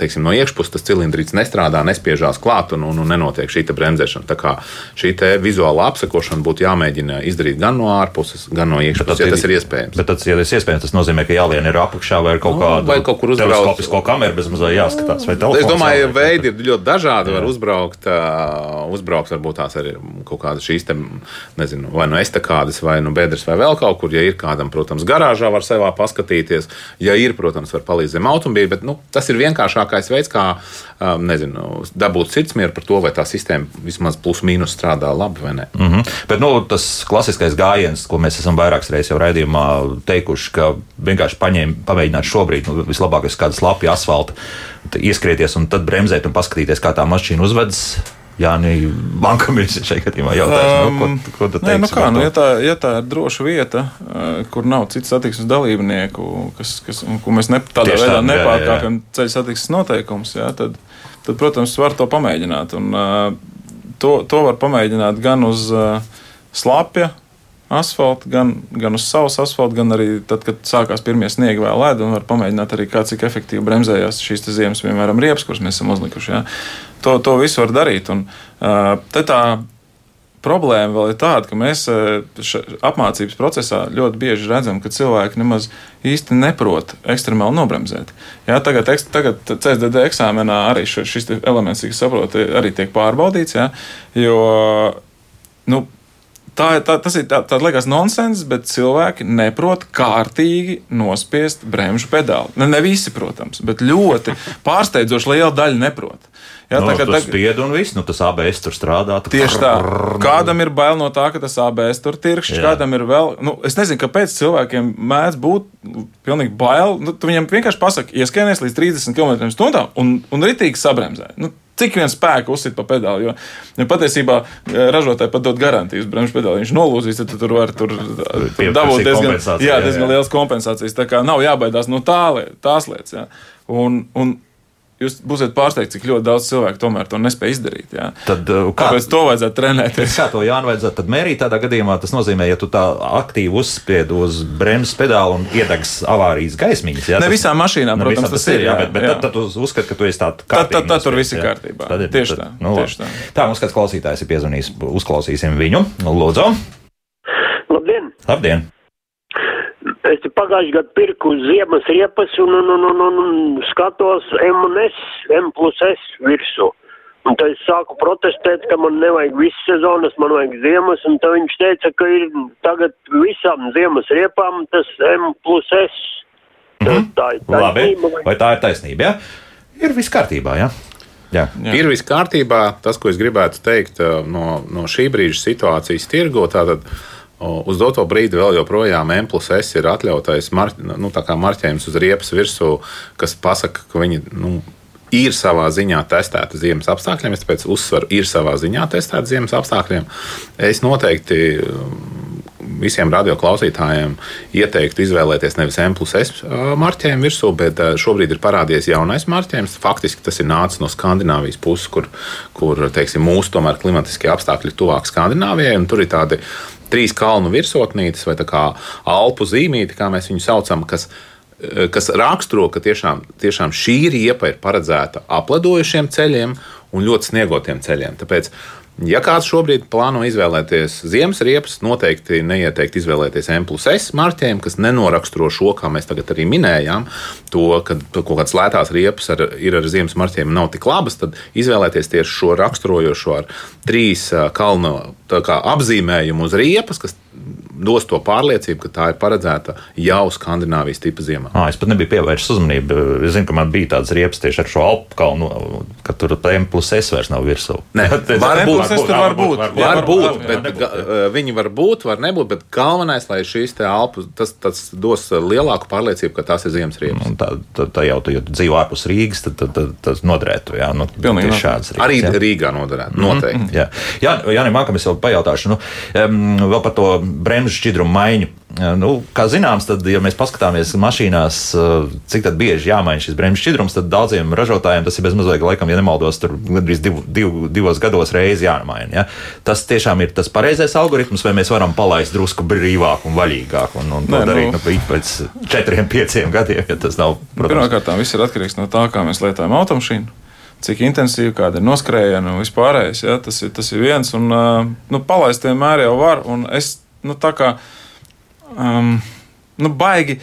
teiksim, no iekšpuses tas cilindrīts nestrādā, nespiežās klāt un, un, un nenotiek šī bremzēšana. Tā kā šī vizuāla apsekošana būtu jāmēģina izdarīt gan no ārpuses, gan no iekšpuses, ja tas ir iespējams. Bet tas, ja tas ir iespējams, tas nozīmē, ka jālien ir apakšā vai kaut nu, kāda vai kaut kur uzbraukt. Ko kameru bez mazā jāskatās. Es domāju, veidi ir ļoti dažādi. Var uzbraukt, uzbraukt varbūt tās arī kaut kādas šīs, te, nezinu, vai no estakādes, vai no bedres, vai vēl kaut kur. Ja ir kādam, protams, garāžā var sevā paskatīties. Ja ir, protams, var palīdzēt zem automobīļa, bet nu, tas ir vienkāršākais veids, kā um, nezinu, dabūt sirdsmieru par to, vai tā sistēma vismaz plus mīnus strādā labi vai nē. Mm -hmm. Bet nu, tas klasiskais gājiens, ko mēs esam vairākas reizes jau raidījumā teikuši, ka vienkārši paņēma, pamēģināt šobrīd nu, vislabākais kādu slapju asfaltu, ieskrieties un tad bremzēt un paskatīties, kā tā mašīna uzvedas Jā, nē, bankam ir šeit gadījumā jautājums, um, nu, ko, um, ko? Nē, nu kā, nu, ja, tā, ja tā ir droša vieta, uh, kur nav citu satiksmes dalībnieku, kas, kas, ko mēs ne, tādā Tieši veidā tā, nepārkāpjam ceļu satiksmes noteikumus, jā, tad, tad, protams, var to pamēģināt. Un, uh, to, to var pamēģināt gan uz uh, slapja asfaltu, gan, gan uz savas asfaltu, gan arī tad, kad sākās pirmie sniegi vai ledus, un var pamēģināt arī kā cik efektīvi bremzējās šīs ziemas, piemēram, riepas, kuras mēs esam uzlikuši. Ja? To, to visu var darīt. Un, uh, tā problēma vēl ir tāda, ka mēs apmācības procesā ļoti bieži redzam, ka cilvēki nemaz īsti neprot ekstremāli nobremzēt. Jā, tagad, tagad CSDD eksāmenā arī šis elements, cik saprotu, arī tiek pārbaudīts. Jā, jo, nu, Tā, tā, tas ir tā, tā liekas nonsens, bet cilvēki neprot kārtīgi nospiest bremžu pedāli. Ne, ne visi, protams, bet ļoti pārsteidzoši liela daļa neprot. Jā, nu, tā kā tas spied un viss, nu tas ABS tur strādā. Tieši tā. Kādam ir bail no tā, ka tas ABS tur tirkšķi, kādam ir vēl, nu, es nezinu, kāpēc cilvēkiem mēdz būt pilnīgi bail. Nu, tu viņam vienkārši pasaki, ieskrienies līdz 30 km/h un, un ritīgi sabremzē. Nu, cik viens spēks uzsit pa pedāli. Jo, jo patiesībā e, ražotāji pat dod garantiju uz bremžu pedāli. Viņš nolūzīs, tad tu tur var tur dabūt diezgan, jā, diezgan jā, jā. liels kompensācijas. Tā kā nav jābaidās no tā, tās lietas. Jā. Un, un Jūs būsiet pārsteigti, cik ļoti daudz cilvēku tomēr to nespēja izdarīt. Jā. Tad, uh, kā, Kāpēc to vajadzētu trenēties? Kā to jāvajadzētu tad mērīt tādā gadījumā? Tas nozīmē, ja tu tā aktīvi uzspied uz bremzes pedāli un iedegs avārijas gaismiņas. Jā, ne tas, visām mašīnām, ne protams, tas ir. Jā, bet, bet jā. Tad, tad uzskati, ka tu esi tāds kārtībā. Tad, tad, tad tur viss ir kārtībā. Tad ir, tieši tad, tā. Nu, tieši tā. tā, mums kāds klausītājs ir piezvanījis. Uzklausīsim viņu. Lūdzu! Labdien! Labdien. Es pagājušajā gadā pirku ziemas riepas un, un, un, un, un, un skatos M un S, M plus S virsū. Un tad es sāku protestēt, ka man nevajag visas sezonas, man vajag ziemas, un tad viņš teica, ka ir tagad visām ziemas riepām tas M plus S. Mm -hmm. Tā ir taisnība. Labi. Vai tā ir taisnība? Ja? Ir viss kārtībā, jā. Jā. Jā. Ir viss kārtībā. Tas, ko es gribētu teikt no, no šī brīža situācijas tirgo, tātad Uz doto brīdi vēl joprojām M plus S ir atļautais mar, nu, marķējums uz riepas virsū, kas pasaka, ka viņi nu, ir savā ziņā testēta ziemas apstākļiem. Es tāpēc uzsveru, ir savā ziņā testēta ziemas apstākļiem. Es noteikti visiem radioklausītājiem ieteiktu izvēlēties nevis M plus S marķējumu virsū, bet šobrīd ir parādījies jaunais marķējums. Faktiski tas ir nācis no Skandināvijas puses, kur, kur teiksim, mūsu tomēr klimatiskie apstākļi ir tuvāk Skandināvijai. Tur ir tādi trīs kalnu virsotnītes vai alpu zīmīti, kā mēs viņu saucam, kas, kas raksturo, ka tiešām, tiešām šī riepa ir paredzēta apledojušiem ceļiem un ļoti sniegotiem ceļiem. Tāpēc Ja kāds šobrīd plāno izvēlēties ziemas riepas, noteikti neieteikt izvēlēties M plus S marķējumu, kas nenoraksturo šo, kā mēs tagad arī minējām, to, ka kaut kādas lētās riepas ar, ir ar ziemas marķējumu nav tik labas, tad izvēlēties tieši šo raksturojošo ar trīs kalnu apzīmējumu uz riepas, kas dos to pārliecību, ka tā ir paredzēta jau Skandināvijas tipa ziemā. À, es pat nebiju pievērsis uzmanību. Es zinu, ka man bija tāds riepas tieši ar šo alpu kalnu, ka tur M plus S vairs nav virsū. Nē, varbūt, var būt, var būt, var būt, bet viņi var būt, var nebūt, bet galvenais, lai šīs te alpu, tas, tas dos lielāku pārliecību, ka tās ir ziemas riepas. Tā, tā, tā jau, ja tu dzīvo ārpus Rīgas, tad, tad, tad tas noderētu, jā. Nu, Pilnīgi šāds. Rīgas, Arī jā. Rīgā noderētu, mhm, noteikti. Mm -hmm. Jā, jā, jā Jānim Mākam es vēl pajautāšu, nu, um, vēl par to bremžu šķidrumu maiņu. Nu, kā zināms, tad, ja mēs paskatāmies mašīnās, cik bieži jāmaina šis bremžu šķidrums, tad daudziem ražotājiem tas ir bezmazliet, laikam, ja nemaldos, tur gandrīz div, div, divos gados reizi jāmaina. Ja? Tas tiešām ir tas pareizais algoritms, vai mēs varam palaist drusku brīvāk un vaļīgāk un, un Nē, to darīt nu, nu, pēc četriem, pieciem gadiem, ja tas nav. Pirmkārt, viss ir atkarīgs no tā, kā mēs lietojam automašīnu cik intensīvi, kāda ir noskrējiena un vispārējais. Ja, tas, ir, tas ir viens, un nu, palaist vienmēr jau var. Es nu, tā kā um, nu, baigi.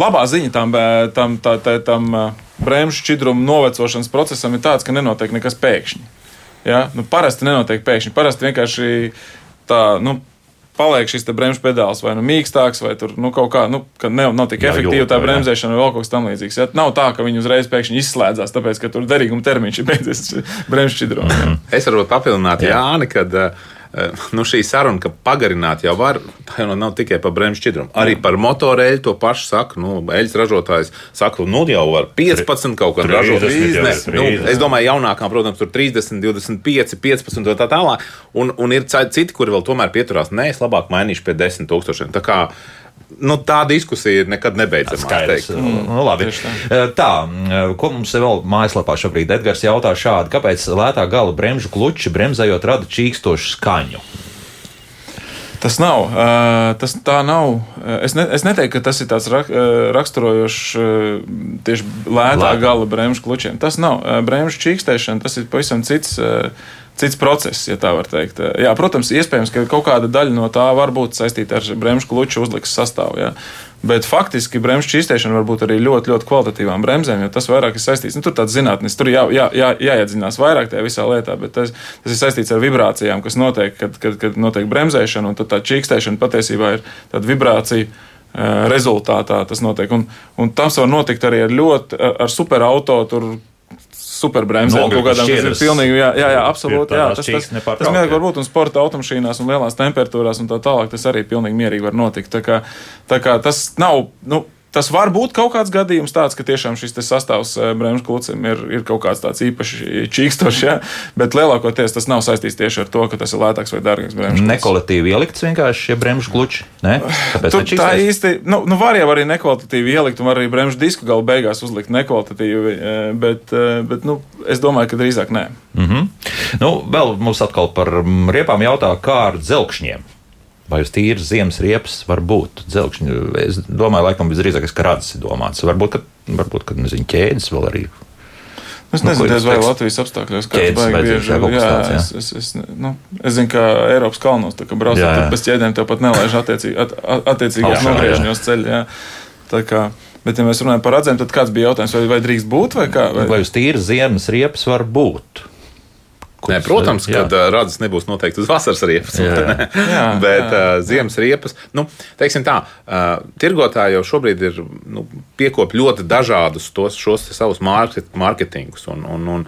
Labā ziņa tam, tam, tā, tā, tam bremžu šķidrumu novecošanas procesam ir tāds, ka nenotiek nekas pēkšņi. Ja? Nu, parasti nenotiek pēkšņi. Parasti vienkārši tā, nu, paliek šis bremžu pedāls vai nu mīkstāks, vai tur nu, kaut kā, nu, ka nav, nav tik efektīva tā bremzēšana vai vēl kaut kas tamlīdzīgs. Ja? Nav tā, ka viņi uzreiz pēkšņi izslēdzās, tāpēc, ka tur derīguma termiņš ir beidzies bremžu šķidrumam. Mm -hmm. Es varu papildināt Jāni, kad uh, nu, šī saruna, ka pagarināt jau var, tā jau nav tikai par bremžu šķidrumu. Arī par motoreļu to pašu saka. Nu, eļļas ražotājs saka, nu jau var 15 kaut kādā ražot. Nu, es domāju, jaunākām, protams, tur 30, 25, 15 un tā tālāk. Un, un ir citi, kuri vēl tomēr pieturās. Nē, es labāk mainīšu pie 10 tūkstošiem nu, tā diskusija nekad nebeidzas. Mm. Nu, labi. tā. tā, ko mums vēl mājaslapā šobrīd Edgars jautā šādi, kāpēc lētā gala bremžu kluči bremzējot rada čīkstošu skaņu? Tas nav. Tas tā nav. Es, ne, es neteiktu, ka tas ir tāds rak, raksturojošs tieši lētā Lēt. gala bremžu klučiem. Tas nav. Bremžu čīkstēšana tas ir pavisam cits cits process, ja tā var teikt. Jā, protams, iespējams, ka kaut kāda daļa no tā var būt saistīta ar bremžu kluču uzlikas sastāvu. Jā. Bet faktiski bremžu čīstēšana var būt arī ļoti, ļoti kvalitatīvām bremzēm, jo tas vairāk ir saistīts. Nu, tur tāds zinātnīs, tur jā, jā, jā, jāiedzinās vairāk tajā visā lietā, bet tas, tas ir saistīts ar vibrācijām, kas notiek, kad, kad, kad notiek bremzēšana, un tā čīkstēšana patiesībā ir tāda vibrācija rezultātā tas notiek. Un, un tas var notikt arī ar ļoti, ar superauto, tur superbremzēm kaut kādām, šķiedras. pilnīgi, jā, jā, jā absolūti, jā, tas, tas, nepārtraukti, tas vienkārši jā. varbūt un sporta automašīnās un lielās temperatūrās un tā tālāk, tas arī pilnīgi mierīgi var notikt. Tā kā, tā kā tas nav, nu, Tas var būt kaut kāds gadījums, tāds, ka tiešām šis sastāvs eh, bremžu klucim ir, ir kaut kāds tāds īpaši čīkstošs, ja? bet lielākoties tas nav saistīts tieši ar to, ka tas ir lētāks vai dārgāks bremžu klucis. Nekolatīvi ielikts vienkārši šie bremžu kluči. Ne? Tur tā īsti, nu, nu var jau arī nekvalitatīvi ielikt, un var arī bremžu disku galu beigās uzlikt nekvalitatīvi, eh, bet, eh, bet nu, es domāju, ka drīzāk nē. Mm -hmm. nu, vēl mums atkal par mm, riepām jautā, kā ar dzelkšņiem. Vai uz tīras ziemas riepas var būt dzelkšņi? Es domāju, laikam visdrīzāk, ka radzes ir domāts. Varbūt, ka, varbūt, ka nezinu, ķēdes vēl arī. Es Nu, nezinu, vai? Latvijas apstākļos kā Ķēdes tas baigi vajadzētu, bieži. jā, tāds, jā. es, es, es, nu, es zinu, ka Eiropas kalnos, tā kā braucot bez ķēdēm, tev pat nelaiž attiecīgi, at, at- attiecīgos Augšā, jā. nogriežņos ceļā. bet, ja mēs runājam par radzēm, tad kāds bija jautājums, vai, vai drīkst būt vai kā? Vai? Vai uz tīras ziemas riepas var būt? Nē, protams, Jā. ka redzes nebūs noteikti uz vasaras riepas. Jā, jā. Jā, Bet jā. uh, ziemas riepas, nu, teiksim tā, tirgotāji jau šobrīd ir nu, piekop ļoti dažādus tos, šos savus market, marketingus. Un, un, un,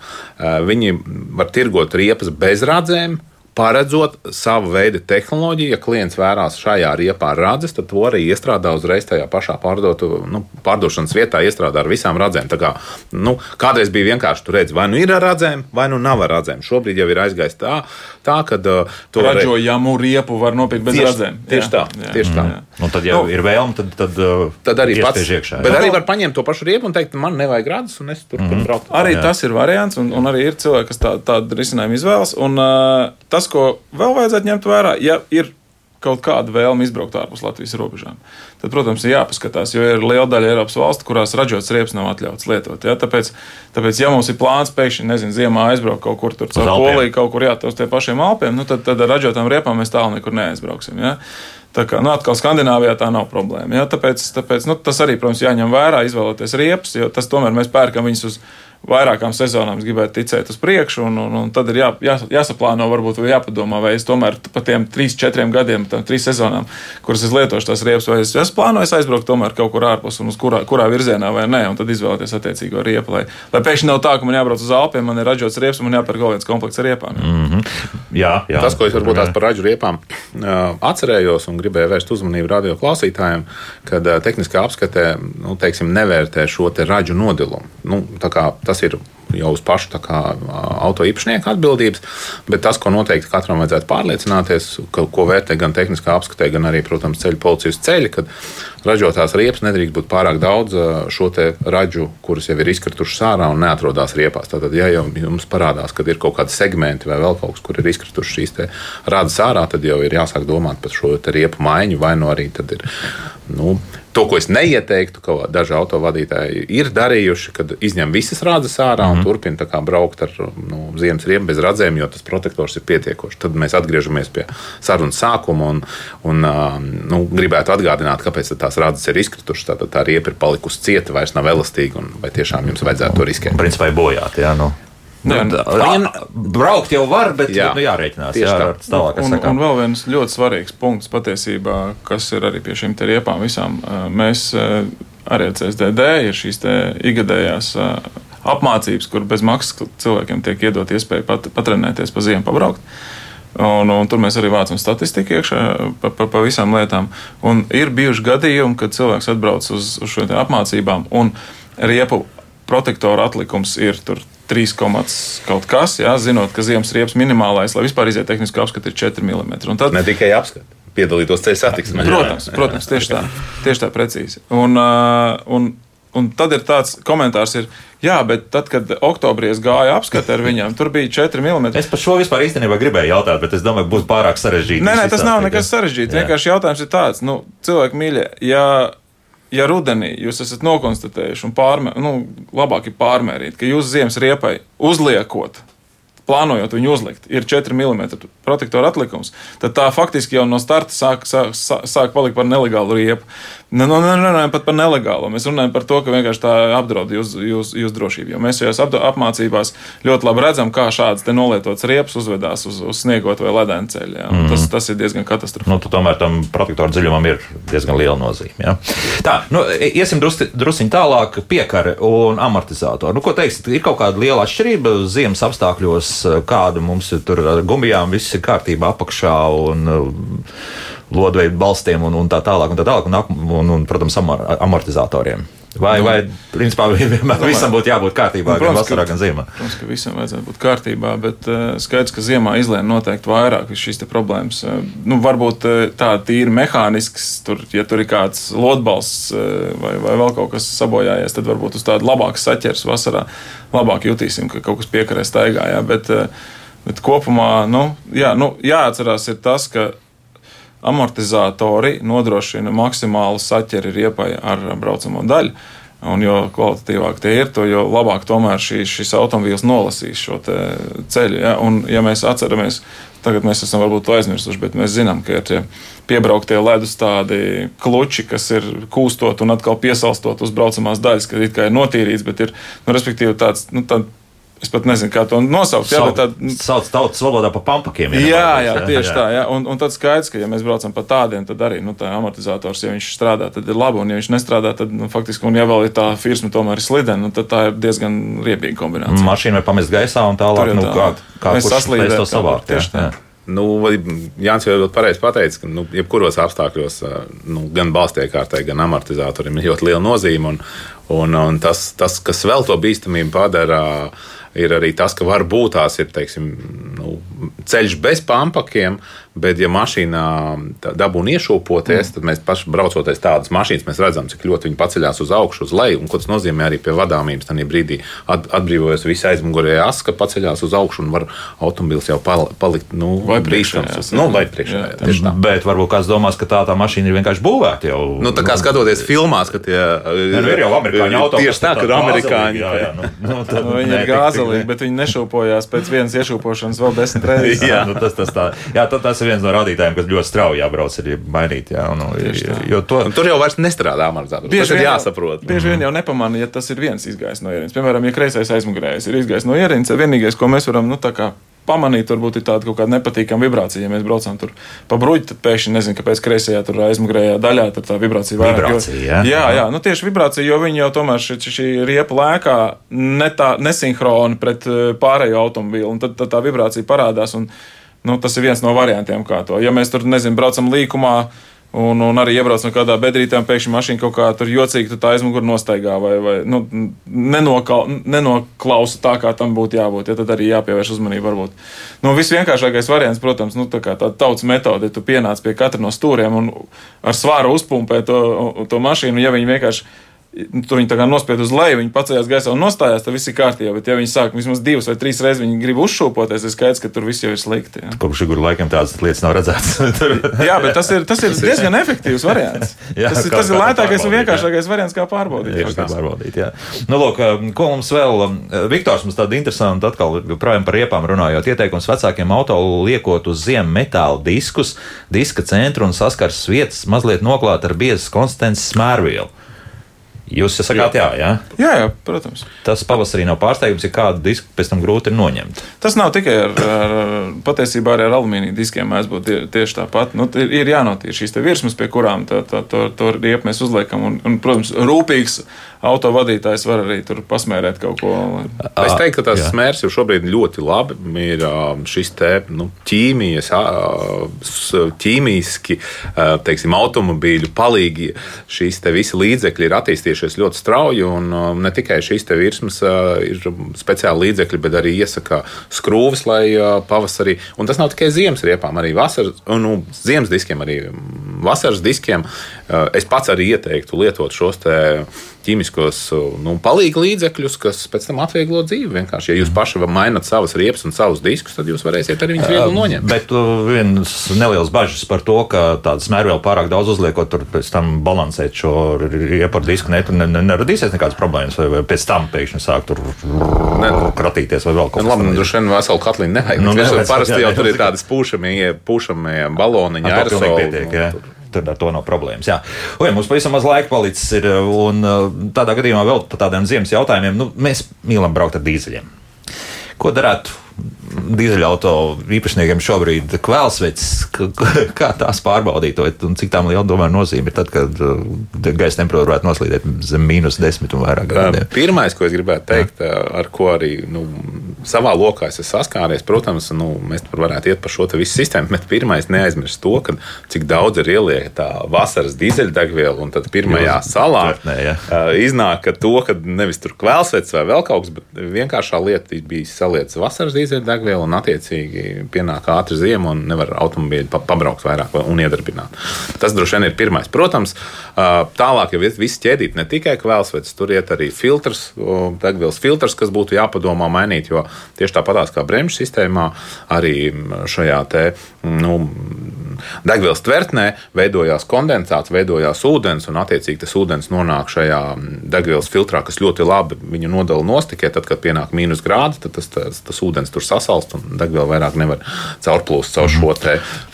viņi var tirgot riepas bez radzēm. Paredzot savu veidu tehnoloģiju, ja klients vērās šajā riepā radzes, tad to arī iestrādā uzreiz tajā pašā pārdotu, nu, pārdošanas vietā, iestrādā ar visām radzēm. Tā kā, nu, kādreiz bija vienkārši tur redzēt, vai nu ir ar radzēm, vai nu nav ar radzēm. Šobrīd jau ir aizgājis tā, tā ka uh, to Ražojamu riepu var nopirkt bez Tieši- radzēm. tieši tā, tieši tā. Nu, tad, ja Nu, ir vēlme, tad, tad, uh, Tad arī pats. iekšā. Bet jā. arī var paņemt to pašu riepu un teikt, man nevajag redzes, un es turpinu mm -hmm. braukt. Arī Jā. tas ir variants, un, un arī ir cilvēki, kas tā, tādu risinājumu izvēlas. Un, uh, tas, ko vēl vajadzētu ņemt vērā, ja ir kaut kāda vēlme izbraukt ārpus Latvijas robežām, tad, protams, ir jāpaskatās, jo ir liela daļa Eiropas valstu, kurās ražots riepas nav atļauts lietot. Ja? Tāpēc, tāpēc, ja mums ir plāns pēkšņi, nezinu, ziemā aizbraukt kaut kur tur caur. Poliju, kaut kur jā, uz tiem pašiem Alpiem, nu, tad, tad ar ražotām riepām mēs tālu nekur neaizbrauksim. Ja? Tā kā nu, atkal Skandināvijā tā nav problēma. Ja? Tāpēc, tāpēc nu, tas arī, protams, jāņem vērā, izvēloties riepas, jo tas tomēr mēs pērkam viņus uz vairākām sezonām, es gribētu ticēt uz priekšu, un, un, un tad ir jā, jā, jāsaplāno, varbūt vai jāpadomā, vai es tomēr pa tiem trīs, četriem gadiem, tam trīs sezonām, kuras es lietošu tās riepas, vai es, es plānoju es aizbraukt tomēr kaut kur ārpus un uz kurā, kurā virzienā vai nē, un tad izvēlēties attiecīgo riepu. Lai, lai pēkšņi nav tā, ka man jābrauc uz Alpiem, man ir ražots riepas, un man jāpērk vēl viens komplekts ar riepām. Mm. Jā, jā. Tas, ko es varbūt tās par ražu riepām atcerējos un gribēju vērst uzmanību radio klausītājiem, kad tehniskā apskatē nu, teiksim, nevērtē šo te ražu nodilumu. Nu, tā kā tas ir jau uz pašu kā, auto īpašnieka atbildības, bet tas, ko noteikti katram vajadzētu pārliecināties, ka, ko vērtē gan tehniskā apskatē, gan arī, protams, ceļu policijas ceļi, kad ražotās riepas nedrīkst būt pārāk daudz šo ražu, kuras jau ir izkritušas ārā un neatrodas riepās. Tātad, ja jau jums parādās, ka ir kaut kādi segmenti vai vēl kaut kas, kur ir izkritušas šīs rādas ārā, tad jau ir jāsāk domāt par šo riepu maiņu, vai nu arī ir. Nu, To, ko es neieteiktu, ka daži autovadītāji ir darījuši, kad izņem visas rādes ārā mm -hmm. un turpina tā kā braukt ar nu, ziemas riepu bez radzēm, jo tas protektors ir pietiekošs. Tad mēs atgriežamies pie sarunas sākuma un, un ā, nu, gribētu atgādināt, kāpēc tās rādes ir izkritušas. Tātad tā riepa ir palikusi cieta, vairs nav elastīga, un vai tiešām jums vajadzētu to riskēt. Principā ir bojāti. Jā, nu. Jā, Nu, viņam- tā- Braukt jau var, bet Jā. jā. Nu, jārēķinās. Jā, tā. ar tālāk, Un, un vēl viens ļoti svarīgs punkts patiesībā, kas ir arī pie šīm riepām visām. Mēs arī ar CSDD ir šīs ikgadējās apmācības, kur bez maksas cilvēkiem tiek iedot iespēja pat, patrenēties pa ziemu, pabraukt. Un, un tur mēs arī vācam statistiku iekšā par pa, pa visām lietām. Un ir bijuši gadījumi, kad cilvēks atbrauc uz, uz šo apmācībām, un riepu protektoru atlikums ir tur 3, komats kaut kas, jā, zinot, ka ziemas riepas minimālais, lai vispār iziet tehniski apskati, ir 4 mm. Un tad, Ne tikai apskatīt, piedalītos ceļu satiksmē. protams, protams, tieši tā, tieši tā precīzi. Un, un, un tad ir tāds komentārs, ir, jā, bet tad, kad oktobrī es gāju apskati ar viņiem, tur bija 4 mm. Es par šo vispār īstenībā gribēju jautāt, bet es domāju, būs pārāk sarežģīti. Nē, nē, tas nav nekas sarežģīts. Vienkārši jautājums ir tāds, nu, cilvēki mīļie, ja, ja rudenī jūs esat nokonstatējuši un pārmē, nu, labāk ir pārmērīt, ka jūs ziemas riepai uzliekot. Plānojot viņu uzlikt, ir 4 mm protektora atlikums, tad tā faktiski jau no starta sāk, sāk, sāk palikt par nelegālu riepu. Ne, nu, nerunājam pat par nelegālo. Mēs runājam par to, ka vienkārši tā apdraud jūsu jūs, jūs drošību. Jo mēs šajās apmācībās ļoti labi redzam, kā šāds nolietots riepas uzvedās uz, uz sniegot vai ledēna ceļa. Ja? Mm. Tas, tas ir diezgan katastrofāli. Nu, tomēr tam protektoru dziļumam ir diezgan liela nozīme. Ja? Tā, nu, iesim drusci, drusciņ tālāk, piekare un amortizātori. Nu, ko teiksiet, ir kaut kāda liela atšķirība ziemas apstākļos, kāda mums ir tur gumijām, viss ir kārtībā apakšā un lodveida balstiem un, un tā tālāk, un, tā tālāk, un, un, un protams, amor, amortizatoriem. Vai, vai principā vienmēr visam būtu jābūt kārtībā, nu, protams, gan vasarā, gan ziemā? Protams, ka visam vajadzētu būt kārtībā, bet uh, skaidrs, ka ziemā izlēma noteikti vairāk šīs problēmas. Uh, nu, varbūt uh, tā tīri mehānisks, tur, ja tur ir kāds lodbalsts uh, vai, vai vēl kaut kas sabojājies, tad varbūt uz tādu labāku saķers vasarā labāk jutīsim, ka kaut kas piekarē staigā. Jā, bet, uh, bet kopumā nu, jā, nu, jāatcerās ir tas, ka amortizatori nodrošina maksimālu saķeri riepai ar braucamo daļu. Un jo kvalitatīvāk tie ir, jo labāk tomēr šī, šis automobīls nolasīs šo ceļu. Ja? Un, ja mēs atceramies, tagad mēs esam varbūt to aizmirsuši, bet mēs zinām, ka ir tie piebrauktie ledus tādi kluči, kas ir kūstot un atkal piesalstot uz braucamās daļas, kad it kā ir notīrīts, bet ir, nu, respektīvi, tāds, nu, tāds Es pat nezinu, kā to nosaukt. Jā, tā sauc tautas valodā par pampakiem. Jā, jā, jā, tieši jā. tā. Jā. Un, un tad skaidrs, ka, ja mēs braucam pa tādiem, tad arī nu, tā amortizators, ja viņš strādā, tad ir labi. Un, ja viņš nestrādā, tad nu, faktiski, un ja vēl ir tā firma tomēr ir slidena, nu, tad tā ir diezgan riebīga kombinācija. Mašīna vai pamest gaisā un tālāk, nu, kā, kā mēs saslīdam to savākt. Tieši tā. Nu, Jānis jau ļoti pareizi pateica, ka nu, jebkuros apstākļos nu, gan balstiekārtai, gan amortizatoriem ir ļoti liela nozīme. Un, un, un tas, tas, kas vēl to bīstamību padara, ir arī tas, ka var būt tās ir teiksim, nu, ceļš bez pampakiem, Bet, ja mašīnā dabūna iešūpoties, mm. tad mēs paši braucoties tādas mašīnas, mēs redzam, cik ļoti viņi paceļās uz augšu, uz leju. Un, ko tas nozīmē arī pie vadāmības, tad brīdī atbrīvojas visa aizmugurējā aska, paceļās uz augšu un var automobīls jau palikt nu, vai brīšams. Nu, vai priekšā, jā, jā, jā. Bet varbūt kāds domās, ka tā, tā mašīna ir vienkārši būvēta jau. Nu, tā kā nu, skatoties filmās, ka tie ne, nu, ir jau amerikāņu automobīļi. Tieši tā, ka amerikāņi. Jā, jā, nu, nu, tad, nu, viņi ir gāzelīgi, bet viņi nešūpojās pēc vienas iešūpošanas vēl desmit reizes. jā, nu, tas, tas, tā. jā, tas ir viens no rādītājiem, kas ļoti strauji jābrauc, ir mainīt. Jā, un, jo to... un tur jau vairs nestrādā amortizators. Bieži vien jāsaprot. Bieži vien jau nepamanā, ja tas ir viens izgājis no ierīces. Piemēram, ja kreisais aizmugurējais ir izgājis no ierīces, vienīgais, ko mēs varam, nu, tā kā pamanīt, varbūt ir tāda kaut kāda nepatīkama vibrācija. Ja mēs braucam tur pa bruģi, tad pēkšņi nezinu, kāpēc kreisajā tur aizmugurējā daļā tā vibrācija vairāk. Vibrācija, jo, jā, jā, jā, nu tieši vibrācija, jo viņi jau tomēr šī, šī riepa lēkā ne tā nesinhroni pret eh, pārējo automobīlu, un tad, tad tā vibrācija parādās. Un, Nu, tas ir viens no variantiem, kā to. Ja mēs tur, nezinu, braucam līkumā, un, un arī iebraucam kādā bedrītē, pēkšņi mašīna kaut kā tur jocīgi, tā aizmugurē nostaigā vai, vai nu, nenoklausa tā, kā tam būtu jābūt. Ja, tad arī jāpievērš uzmanība. Varbūt. Nu, Visvienkāršākais variants, protams, nu, tā tā tautas metode, ja tu pienāc pie katra no stūriem un ar svāru uzpumpē to, to mašīnu, ja viņi vienkārši tur viņi tā kā nospied uz leju, viņi pacēlās gaisā un nostājās, tad viss ir kārtībā. Bet, ja viņi sāk vismaz divas vai trīs reizes, viņi grib uzšūpoties, ir skaidrs, ka tur viss jau ir slikti. Ja. Kopš guru laikam tādas lietas nav redzētas. jā, bet tas ir, tas ir diezgan efektīvs variants. jā, tas, ir, tas ir lētākais un vienkāršākais variants, kā pārbaudīt. Jā, kā pārbaudīt jā. Nu, lūk, ko mums vēl, Viktors, mums tāda interesanta atkal projām par riepām runājot. Ieteikums vecākiem auto liekot uz ziemu metāla diskus, diska centru un saskarsmes vietas mazliet noklāt ar biezas konsistences smērvielu. Jūs sakāt, jā, jā. jā, jā protams. Tas pavasarī nav pārsteigums, ja kādu disku pēc tam grūti ir noņemt. Tas nav tikai ar, ar patiesībā arī ar alumīnija diskiem mēdz būt tieši tāpat. Nu, ir jānotīra šīs virsmas, pie kurām to riepu mēs uzliekam. Un, un, protams, rūpīgs autovadītājs var arī tur pasmērēt kaut ko. Es teiktu, ka tas jā. smērs jau šobrīd ļoti labi ir šis te nu, ķīmijas, ķīmiski, teiksim, automobīļu palīgi. Šīs te visi līdzekļi ir attīstījušies ļoti strauji, un ne tikai šīs te virsmas ir speciāli līdzekļi, bet arī iesaka skrūves, lai pavasarī, un tas nav tikai ziemas riepām, arī vasaras, nu, ziemas diskiem, arī vasaras diskiem. Es pats arī ieteiktu lietot šos ķīmiskos nu, palīgu līdzekļus, kas pēc tam atvieglo dzīvi. Vienkārši, ja jūs paši mainat savas riepas un savus diskus, tad jūs varēsiet arī viņus viegli noņemt. Bet viens neliels bažas par to, ka tādas mērvielu pārāk daudz uzliekot, tur pēc tam balansēt šo riepu ar disku, ne, ne, ne, neradīsies nekādas problēmas, vai, vai pēc tam pēkšņi sāk tur ne. kratīties vai vēl kaut kas tāds. Labi, droši vien veselu katliņu nevajag. Nu, nevajag parasti jau tur ir tādas pūšamie, pūšamie baloniņi, aerosoli. Tur ar to nav problēmas. Jā, Oi, mums pavisam maz laika palicis, ir, un uh, tādā gadījumā vēl par tādiem ziemas jautājumiem. Nu, mēs mīlam braukt ar dīzeļiem. Ko darētu dīzeļauto īpašniekiem šobrīd kvēlsveits, kā tās pārbaudīt, un cik tām liela domāju nozīme ir tad, kad uh, gaisa temperatūra varētu noslīdēt zem mīnus desmit un vairāk grādiem. Pirmais, ko es gribētu teikt, Jā. ar ko arī nu, savā lokā es esmu saskāries, protams, nu, mēs varētu iet par šo visu sistēmu, bet pirmais neaizmirst to, ka cik daudz ir ieliekta vasaras dīzeļdegviela, un tad pirmajā Jūs salā tvertnē, ja. iznāk ka to, ka nevis tur kvēlsveits vai vēl kaut kas, bet vienkāršā lieta bija saliec vasaras dīzeļdegvielu un attiecīgi pienāk ātri ziema un nevar automobīļi pabraukt vairāk un iedarbināt. Tas droši vien ir pirmais. Protams, tālāk jau viss ķēdīt, ne tikai kvēlsvets, tur iet arī filtrs, degvielas filtrs, kas būtu jāpadomā mainīt, jo tieši tāpatās kā bremžu sistēmā, arī šajā te, nu, degvielas tvertnē veidojās kondensāts, veidojās ūdens, un attiecīgi tas ūdens nonāk šajā degvielas filtrā, kas ļoti labi viņu nodala nost tikai tad, kad pienāk mīnus grādi, tad tas, tas, tas ūdens tur sasalst un degviela vairāk nevar caurplūst caur šo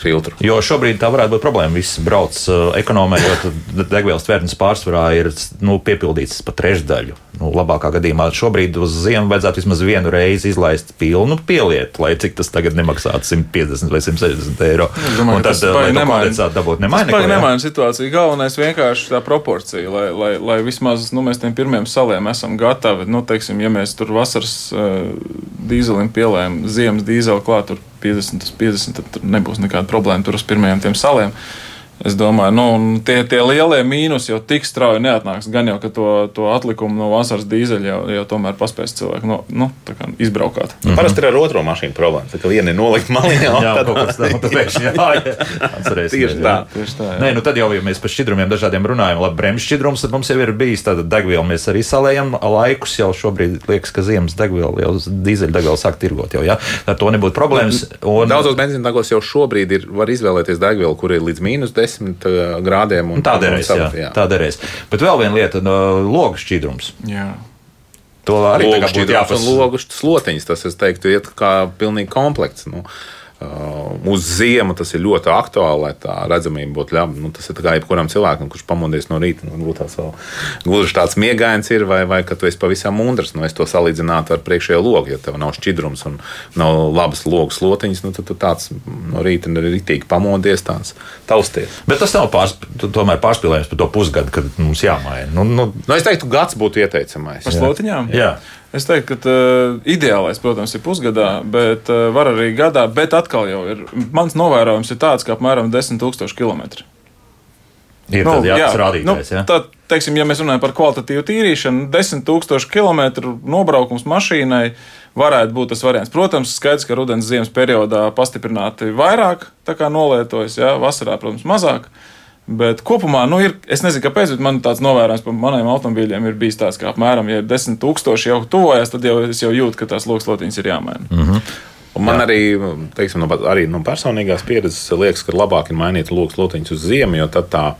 filtru. Jo šobrīd tā varētu būt problēma. Viss brauc uh, ekonomē, jo degvielas tvērtnes pārsvarā ir nu, piepildīts pa trešdaļu. Nu, labākā gadījumā šobrīd uz ziemu vajadzētu vismaz vienu reizi izlaist pilnu pielietu, lai cik tas tagad nemaksātu 150 vai 160 eiro. Domāju, un tad, lai to kondensātu dabūt, nemaina. Tas nemaina situāciju. Galvenais vienkārši tā proporcija, lai, lai, lai vismaz nu, mēs tiem pirmiem saliem esam gatavi. Nu, teiksim, ja mēs tur vasaras uh, dīzelim pielējam ziemas dīzeļu klāt, tur 50 uz 50, tad nebūs nekāda problēma tur uz pirmajiem tiem saliem. Es domāju, nu, tie, tie lielie mīnus jau tik strauji neatnāks. Gan jau, ka to, to atlikumu no vasaras dīzeļa jau, jau tomēr paspēs cilvēki no, nu, izbraukāt. Mm -hmm. Parasti ir ar otro mašīnu problēma. Tā kā viena ir nolikta maliņā, jā, tad kaut kas tāds - jā, jā. Tieši tā. Tieši tā jā. Nē, nu tad jau, ja mēs par šķidrumiem dažādiem runājam, labi, bremžu šķidrums, tad mums jau ir bijis tāda degviela. Mēs arī salējam laikus jau šobrīd liekas, ka ziemas degviela jau dīzeļa degviela sāk tirgot jau, jā. Tad to nebūtu problēmas. Un... Daudzos benzīna degvielas jau šobrīd ir, var izvēlēties degvielu, kur ir līdz mīnus 10 10 grādiem. Un, tā derēs. Jā, jā. Tā derēs. Bet vēl viena lieta no - logu šķidrums. Jā. To arī jāpasaka. Logu slotiņas, tas, es teiktu, iet kā pilnīgi komplekts. Nu, uz ziemu tas ir ļoti aktuāli, lai tā redzamība būtu laba. Nu, tas ir kā jebkuram cilvēkam, kurš pamodies no rīta. Nu, tāds vēl gluži tāds miegains ir, vai, vai ka tu esi pavisam mundrs. Nu, es to salīdzinātu ar priekšējo logu. Ja tev nav šķidrums un nav labas logu slotiņas, nu, tad tu tāds no rīta rītīgi pamodies, tāds tausties. Bet tas nav pārs, tomēr pārspīlējums par to pusgadu, kad mums jāmaina. Nu, nu, nu, es teiktu, gads būtu ieteicamais. Par slotiņām? Jā. Jā. Es teiktu, ka uh, ideālais, protams, ir pusgadā, bet uh, var arī gadā. Bet atkal ir. Mans novērojums ir tāds, ka apmēram 10,000 km. Ir nu, jā, rādītājs. Nu, tad, teiksim, ja mēs runājam par kvalitatīvu tīrīšanu, 10,000 km nobraukums mašīnai varētu būt tas variants. Protams, skaidrs, ka rudens ziemas periodā pastiprināti vairāk nolietojas, jā, vasarā, protams, mazāk. Uh, Bet kopumā, nu, ir, es nezinu, kāpēc, bet man tāds novērojums par maniem automobīļiem ir bijis tāds, ka apmēram, ja ir 10,000 jau tuvojas, tad jau es jau jūtu, ka tās lokslotiņas ir jāmaina. Mm -hmm. Un man Jā. arī, teiksim, no, arī no personīgās pieredzes liekas, ka labāk ir mainīt lokus lotiņus uz ziemu, jo tad tā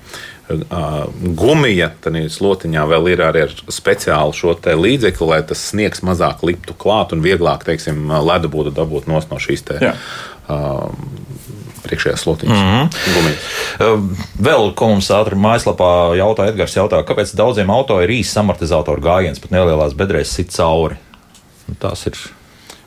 gumija tādā slotiņā vēl ir arī ar speciālu šo līdzekli, lai tas sniegs mazāk liptu klāt un vieglāk, teiksim, ledu būtu dabūt no šīs te, uh, priekšējās slotiņas. Mm -hmm. Vēl, ko mums ātri mājaslapā jautā Edgars, jautā, kāpēc daudziem auto ir īsts amortizatoru gājiens, pat nelielās bedrēs sit cauri? Nu, tās ir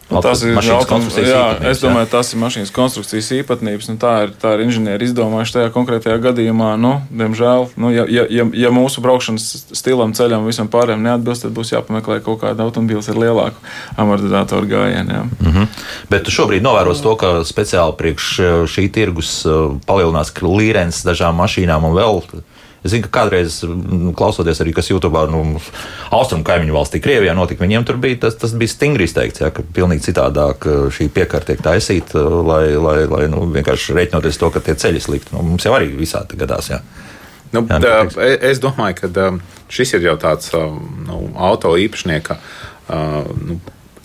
Nu, tas ir konstrukcijas jā. Es domāju, jā. tas ir mašīnas konstrukcijas īpatnības. Nu, tā ir, tā ir inženieri izdomājuši tajā konkrētajā gadījumā. Nu, diemžēl, nu, ja, ja, ja, mūsu braukšanas stilam, ceļam visam pārējiem neatbilst, tad būs jāpameklē kaut kāda automobīls ar lielāku amortizatoru gājienu. Mm -hmm. Bet šobrīd novēros to, ka speciāli priekš šī tirgus uh, palielinās klīrens dažām mašīnām un vēl Es zinu, ka kādreiz, mm, klausoties arī, kas YouTube, nu, austrumu kaimiņu valstī, Krievijā notika, viņiem tur bija tas, tas bija stingri izteikts, ja, ka pilnīgi citādāk šī piekārta tiek taisīta, lai, lai, lai nu, vienkārši reiķinoties to, ka tie ceļi slikti. Nu, mums jau arī visādi gadās. Ja. Nu, Jā, tā, es domāju, ka šis ir jau tāds nu, auto īpašnieka nu,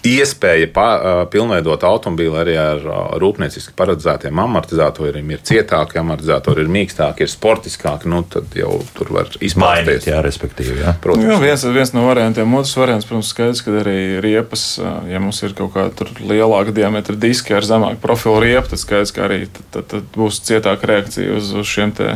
iespēja pa, pilnveidot automobīlu arī ar rūpnieciski paredzētiem amortizatoriem. Ir cietāki amortizatori, ir mīkstāki, ir sportiskāki. Nu, tad jau tur var izmainīt. Jā, respektīvi. Jā. Protams, jā, viens, viens no variantiem. Otrs variants, protams, skaidrs, ka arī riepas, ja mums ir kaut kāda lielāka diametra diska ar zemāku profilu riepu, tad skaidrs, ka arī tad, tad, tad būs cietāka reakcija uz, uz šiem te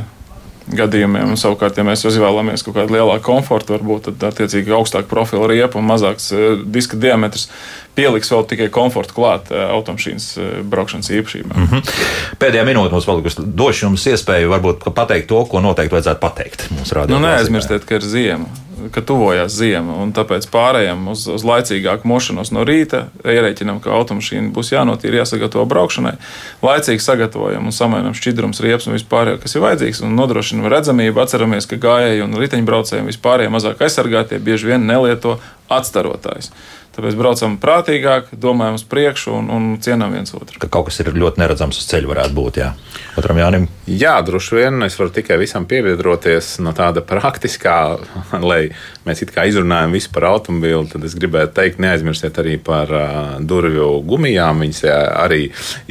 gadījumiem. Un, savukārt, ja mēs izvēlamies kaut kādu lielāku komfortu, varbūt tad attiecīgi augstāku profilu riepu un mazāks uh, diska diametrs pieliks vēl tikai komfortu klāt uh, automašīnas uh, braukšanas īpašībām. Mm -hmm. Pēdējā minūte mums palikusi. Došu jums iespēju varbūt pateikt to, ko noteikti vajadzētu pateikt. Nu, neaizmirstiet, ka ir ziema ka tuvojās ziema, un tāpēc pārējām uz, uz laicīgāku mošanos no rīta. Ierēķinām, ka automašīna būs jānotīra, jāsagatavo braukšanai. Laicīgi sagatavojam un samainām šķidrums, riepas un vispār, kas ir vajadzīgs, un nodrošinām redzamību. Atceramies, ka gājēji un riteņbraucēji vispār mazāk aizsargātie bieži vien nelieto atstarotājus. Tāpēc braucam prātīgāk, domājam uz priekšu un, un cienām viens otru. Ka kaut kas ir ļoti neredzams uz ceļa, varētu būt. Jā, Otram Jānim. Jā, droši vien es varu tikai visam pievienoties no tāda praktiskā, lai mēs it kā izrunājam visu par automobīlu. Tad es gribētu teikt, neaizmirstiet arī par uh, durvju gumijām. Viņas arī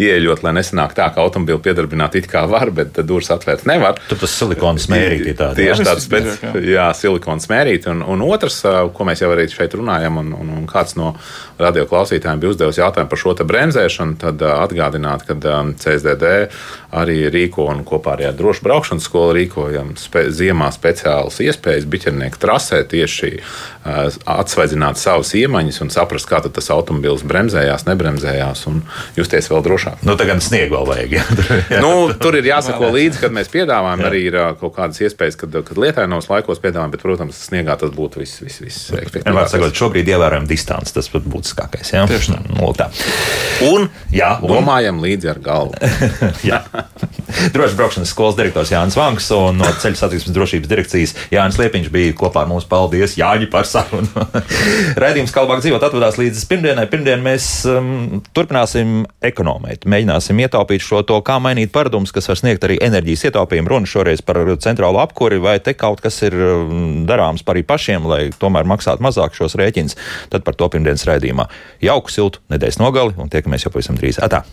ieeļot, lai nesanāk tā, ka automobīlu piedarbināt it kā var, bet durvis atvērt nevar. Tur tas silikons mērīti tādi. Tieši tāds, bet, jā, silikons mērīti. Un, un otrs, ko mēs jau arī šeit runājam, un, un, un kāds no radioklausītājiem bija uzdevis jautājumu par šo bremzēšanu, tad atgādināt, ka CSDD arī rīko un kopā ar drošu braukšanas skolu rīkojam spe, ziemā speciālas iespējas biķernieku trasē tieši atsvaidzināt savas iemaņas un saprast, kā tas automobilis bremzējās, nebremzējās un justies vēl drošāk. Nu, tagad sniegu vēl vajag. Ja? nu, tur ir jāsako līdzi, kad mēs piedāvājam. Jā. Arī ir kaut kādas iespējas, kad, kad lietainos laikos piedāvājam, bet, protams, sniegā tas būtu viss, viss, viss efektīvākais. Šobrīd ievērojam distanci, tas pat būtiskākais. Jā? Tieši tā. Nu, tā. Un, jā, un domājam līdzi ar galvu. Drošas braukšanas skolas direktors Jānis Vanks un no ceļu satiksmes drošības direkcijas Jānis Liepiņš bija kopā ar mums. Paldies, Jāņi, par sarunu. Raidījums Kalbāk dzīvot atvedās līdz pirmdienai. Pirmdien mēs um, turpināsim ekonomēt, mēģināsim ietaupīt šo to, kā mainīt paradumus, kas var sniegt arī enerģijas ietaupījumu. Runa šoreiz par centrālo apkuri, vai te kaut kas ir um, darāms par arī pašiem, lai tomēr maksātu mazāk šos rēķinus. Tad par to pirmdienas raidījumā. Jauku, siltu nedēļas nogali un tiekamies jau pavisam drīz. Atā!